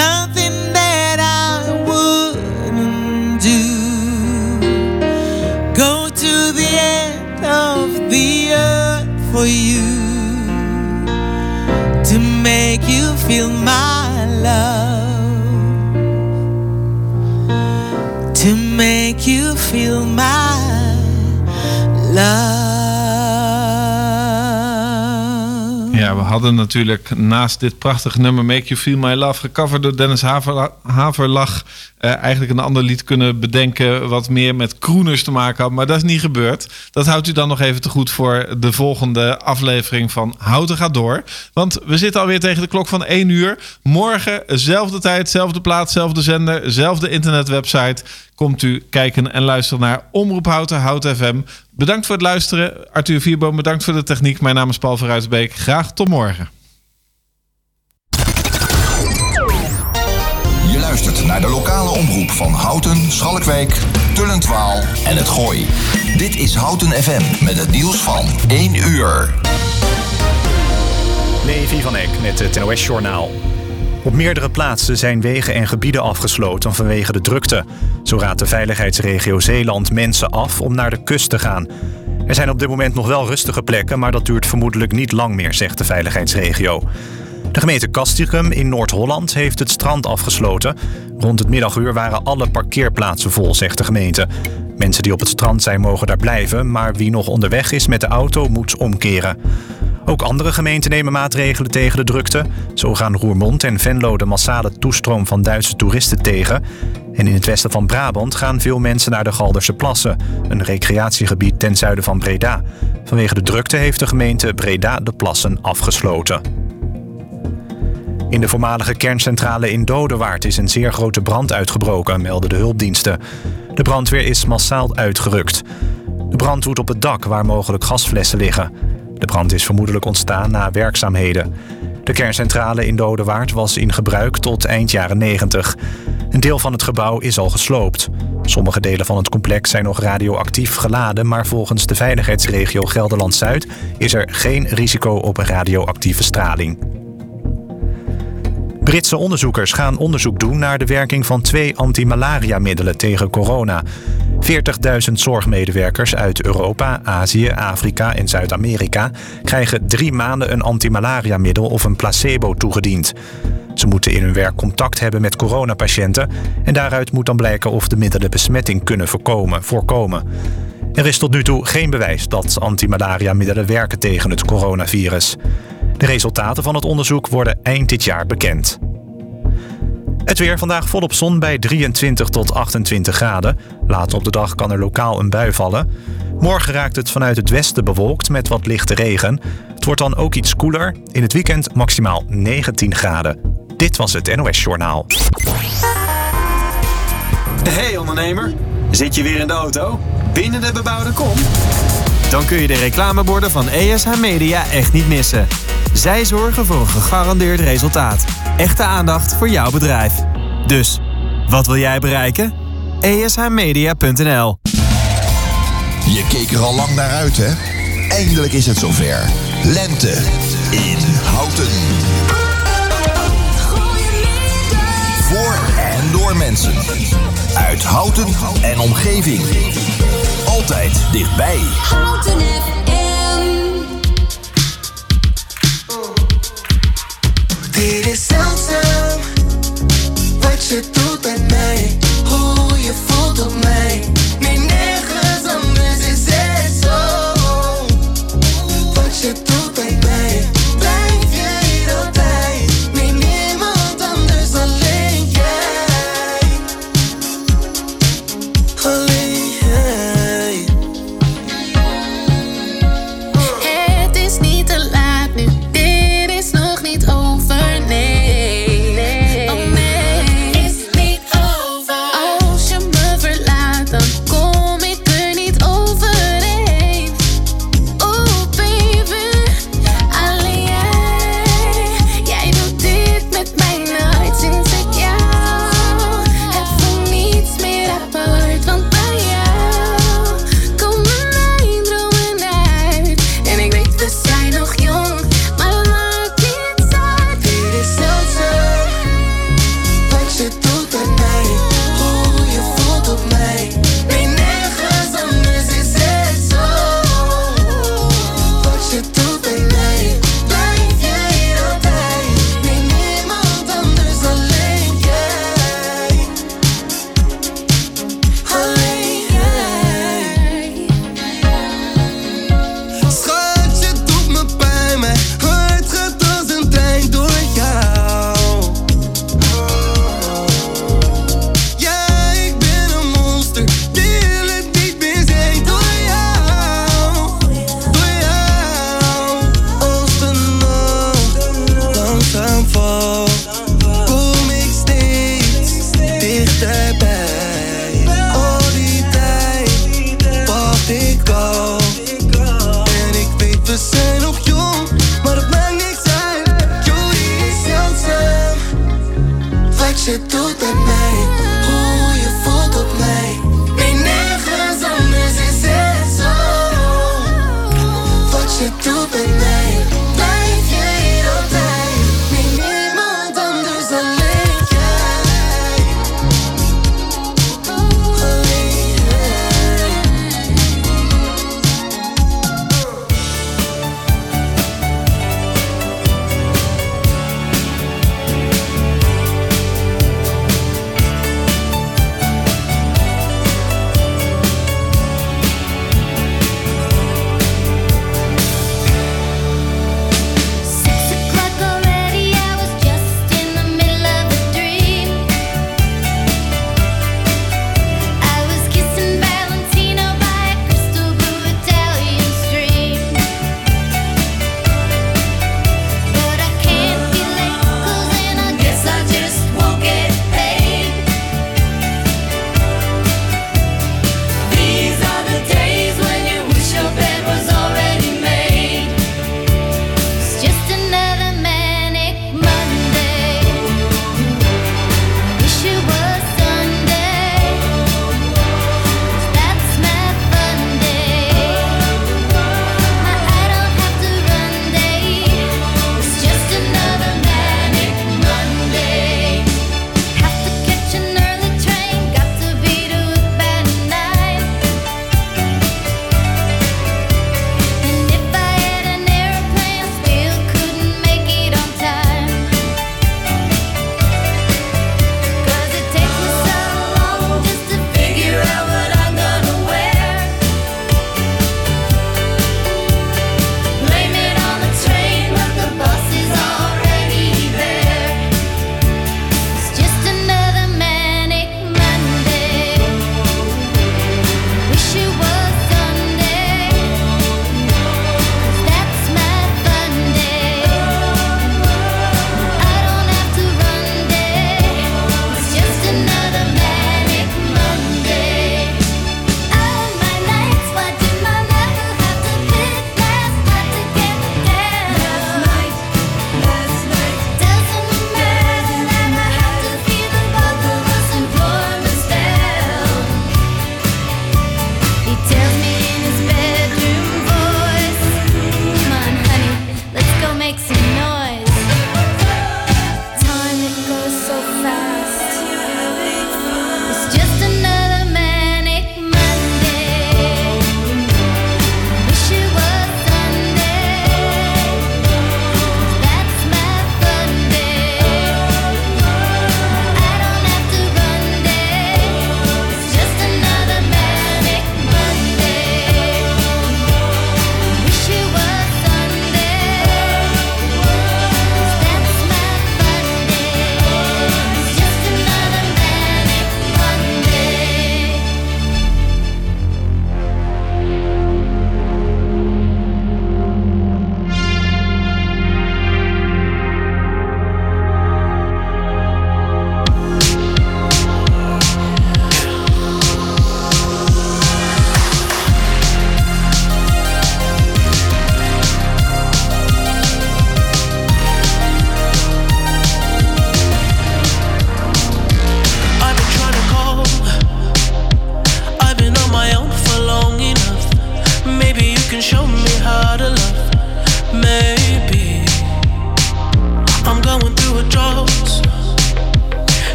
Nothing that I wouldn't do. Go to the end of the earth for you to make you feel my love. To make you feel my love. Hadden natuurlijk naast dit prachtige nummer Make You Feel My Love gecoverd door Dennis Haver, Haverlach eh, eigenlijk een ander lied kunnen bedenken wat meer met kroeners te maken had. Maar dat is niet gebeurd. Dat houdt u dan nog even te goed voor de volgende aflevering van Houten gaat door. Want we zitten alweer tegen de klok van 1 uur. Morgen, zelfde tijd, zelfde plaats, zelfde zender, zelfde internetwebsite. Komt u kijken en luisteren naar Omroep Houten, Houten FM. Bedankt voor het luisteren. Arthur Vierboom, bedankt voor de techniek. Mijn naam is Paul Verruisbeek. Graag tot morgen. Je luistert naar de lokale omroep van Houten, Schalkwijk, Tullentwaal en het Gooi. Dit is Houten FM met het nieuws van 1 uur. Levi van Eck met het NOS-journaal. Op meerdere plaatsen zijn wegen en gebieden afgesloten vanwege de drukte. Zo raadt de veiligheidsregio Zeeland mensen af om naar de kust te gaan. Er zijn op dit moment nog wel rustige plekken, maar dat duurt vermoedelijk niet lang meer, zegt de veiligheidsregio. De gemeente Castricum in Noord-Holland heeft het strand afgesloten. Rond het middaguur waren alle parkeerplaatsen vol, zegt de gemeente. Mensen die op het strand zijn mogen daar blijven, maar wie nog onderweg is met de auto moet omkeren. Ook andere gemeenten nemen maatregelen tegen de drukte. Zo gaan Roermond en Venlo de massale toestroom van Duitse toeristen tegen. En in het westen van Brabant gaan veel mensen naar de Galderse Plassen, een recreatiegebied ten zuiden van Breda. Vanwege de drukte heeft de gemeente Breda de plassen afgesloten. In de voormalige kerncentrale in Dodewaard is een zeer grote brand uitgebroken, melden de hulpdiensten. De brandweer is massaal uitgerukt. De brand woedt op het dak waar mogelijk gasflessen liggen. De brand is vermoedelijk ontstaan na werkzaamheden. De kerncentrale in Dodewaard was in gebruik tot eind jaren 90. Een deel van het gebouw is al gesloopt. Sommige delen van het complex zijn nog radioactief geladen, maar volgens de veiligheidsregio Gelderland-Zuid is er geen risico op radioactieve straling. Britse onderzoekers gaan onderzoek doen naar de werking van twee antimalariamiddelen tegen corona. 40.000 zorgmedewerkers uit Europa, Azië, Afrika en Zuid-Amerika krijgen drie maanden een antimalariamiddel of een placebo toegediend. Ze moeten in hun werk contact hebben met coronapatiënten en daaruit moet dan blijken of de middelen besmetting kunnen voorkomen. voorkomen. Er is tot nu toe geen bewijs dat antimalariamiddelen werken tegen het coronavirus. De resultaten van het onderzoek worden eind dit jaar bekend. Het weer vandaag volop zon bij 23 tot 28 graden. Later op de dag kan er lokaal een bui vallen. Morgen raakt het vanuit het westen bewolkt met wat lichte regen. Het wordt dan ook iets koeler. In het weekend maximaal 19 graden. Dit was het NOS Journaal. Hey ondernemer, zit je weer in de auto? Binnen de bebouwde kom? Dan kun je de reclameborden van ESH Media echt niet missen. Zij zorgen voor een gegarandeerd resultaat. Echte aandacht voor jouw bedrijf. Dus, wat wil jij bereiken? ESHmedia.nl Je keek er al lang naar uit, hè? Eindelijk is het zover. Lente in Houten. Voor en door mensen. Uit Houten en omgeving. Altijd dichtbij. Houten FM. Dit is zeldzaam wat je doet met mij, hoe je voelt op mij. Nee, nergens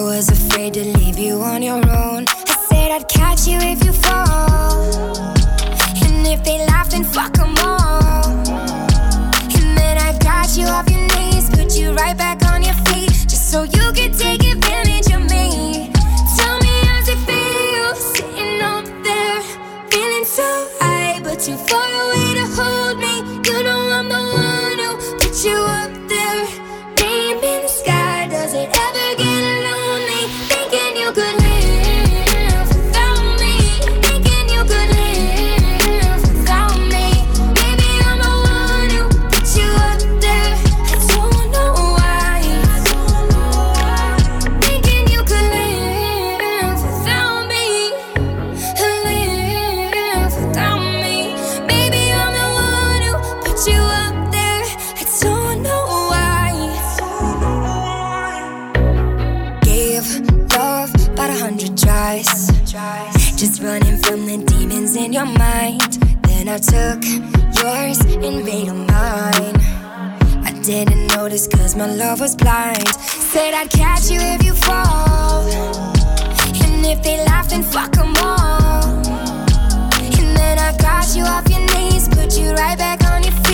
I was afraid to leave you on your own. I said I'd catch you if you fall. And if they laugh, then fuck them all. And then I got you off your knees, put you right back on your feet, just so you could take advantage. my love was blind. Said I'd catch you if you fall. And if they laugh, then fuck them all. And then I got you off your knees, put you right back on your feet.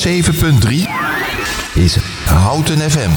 107.3 is Houten FM.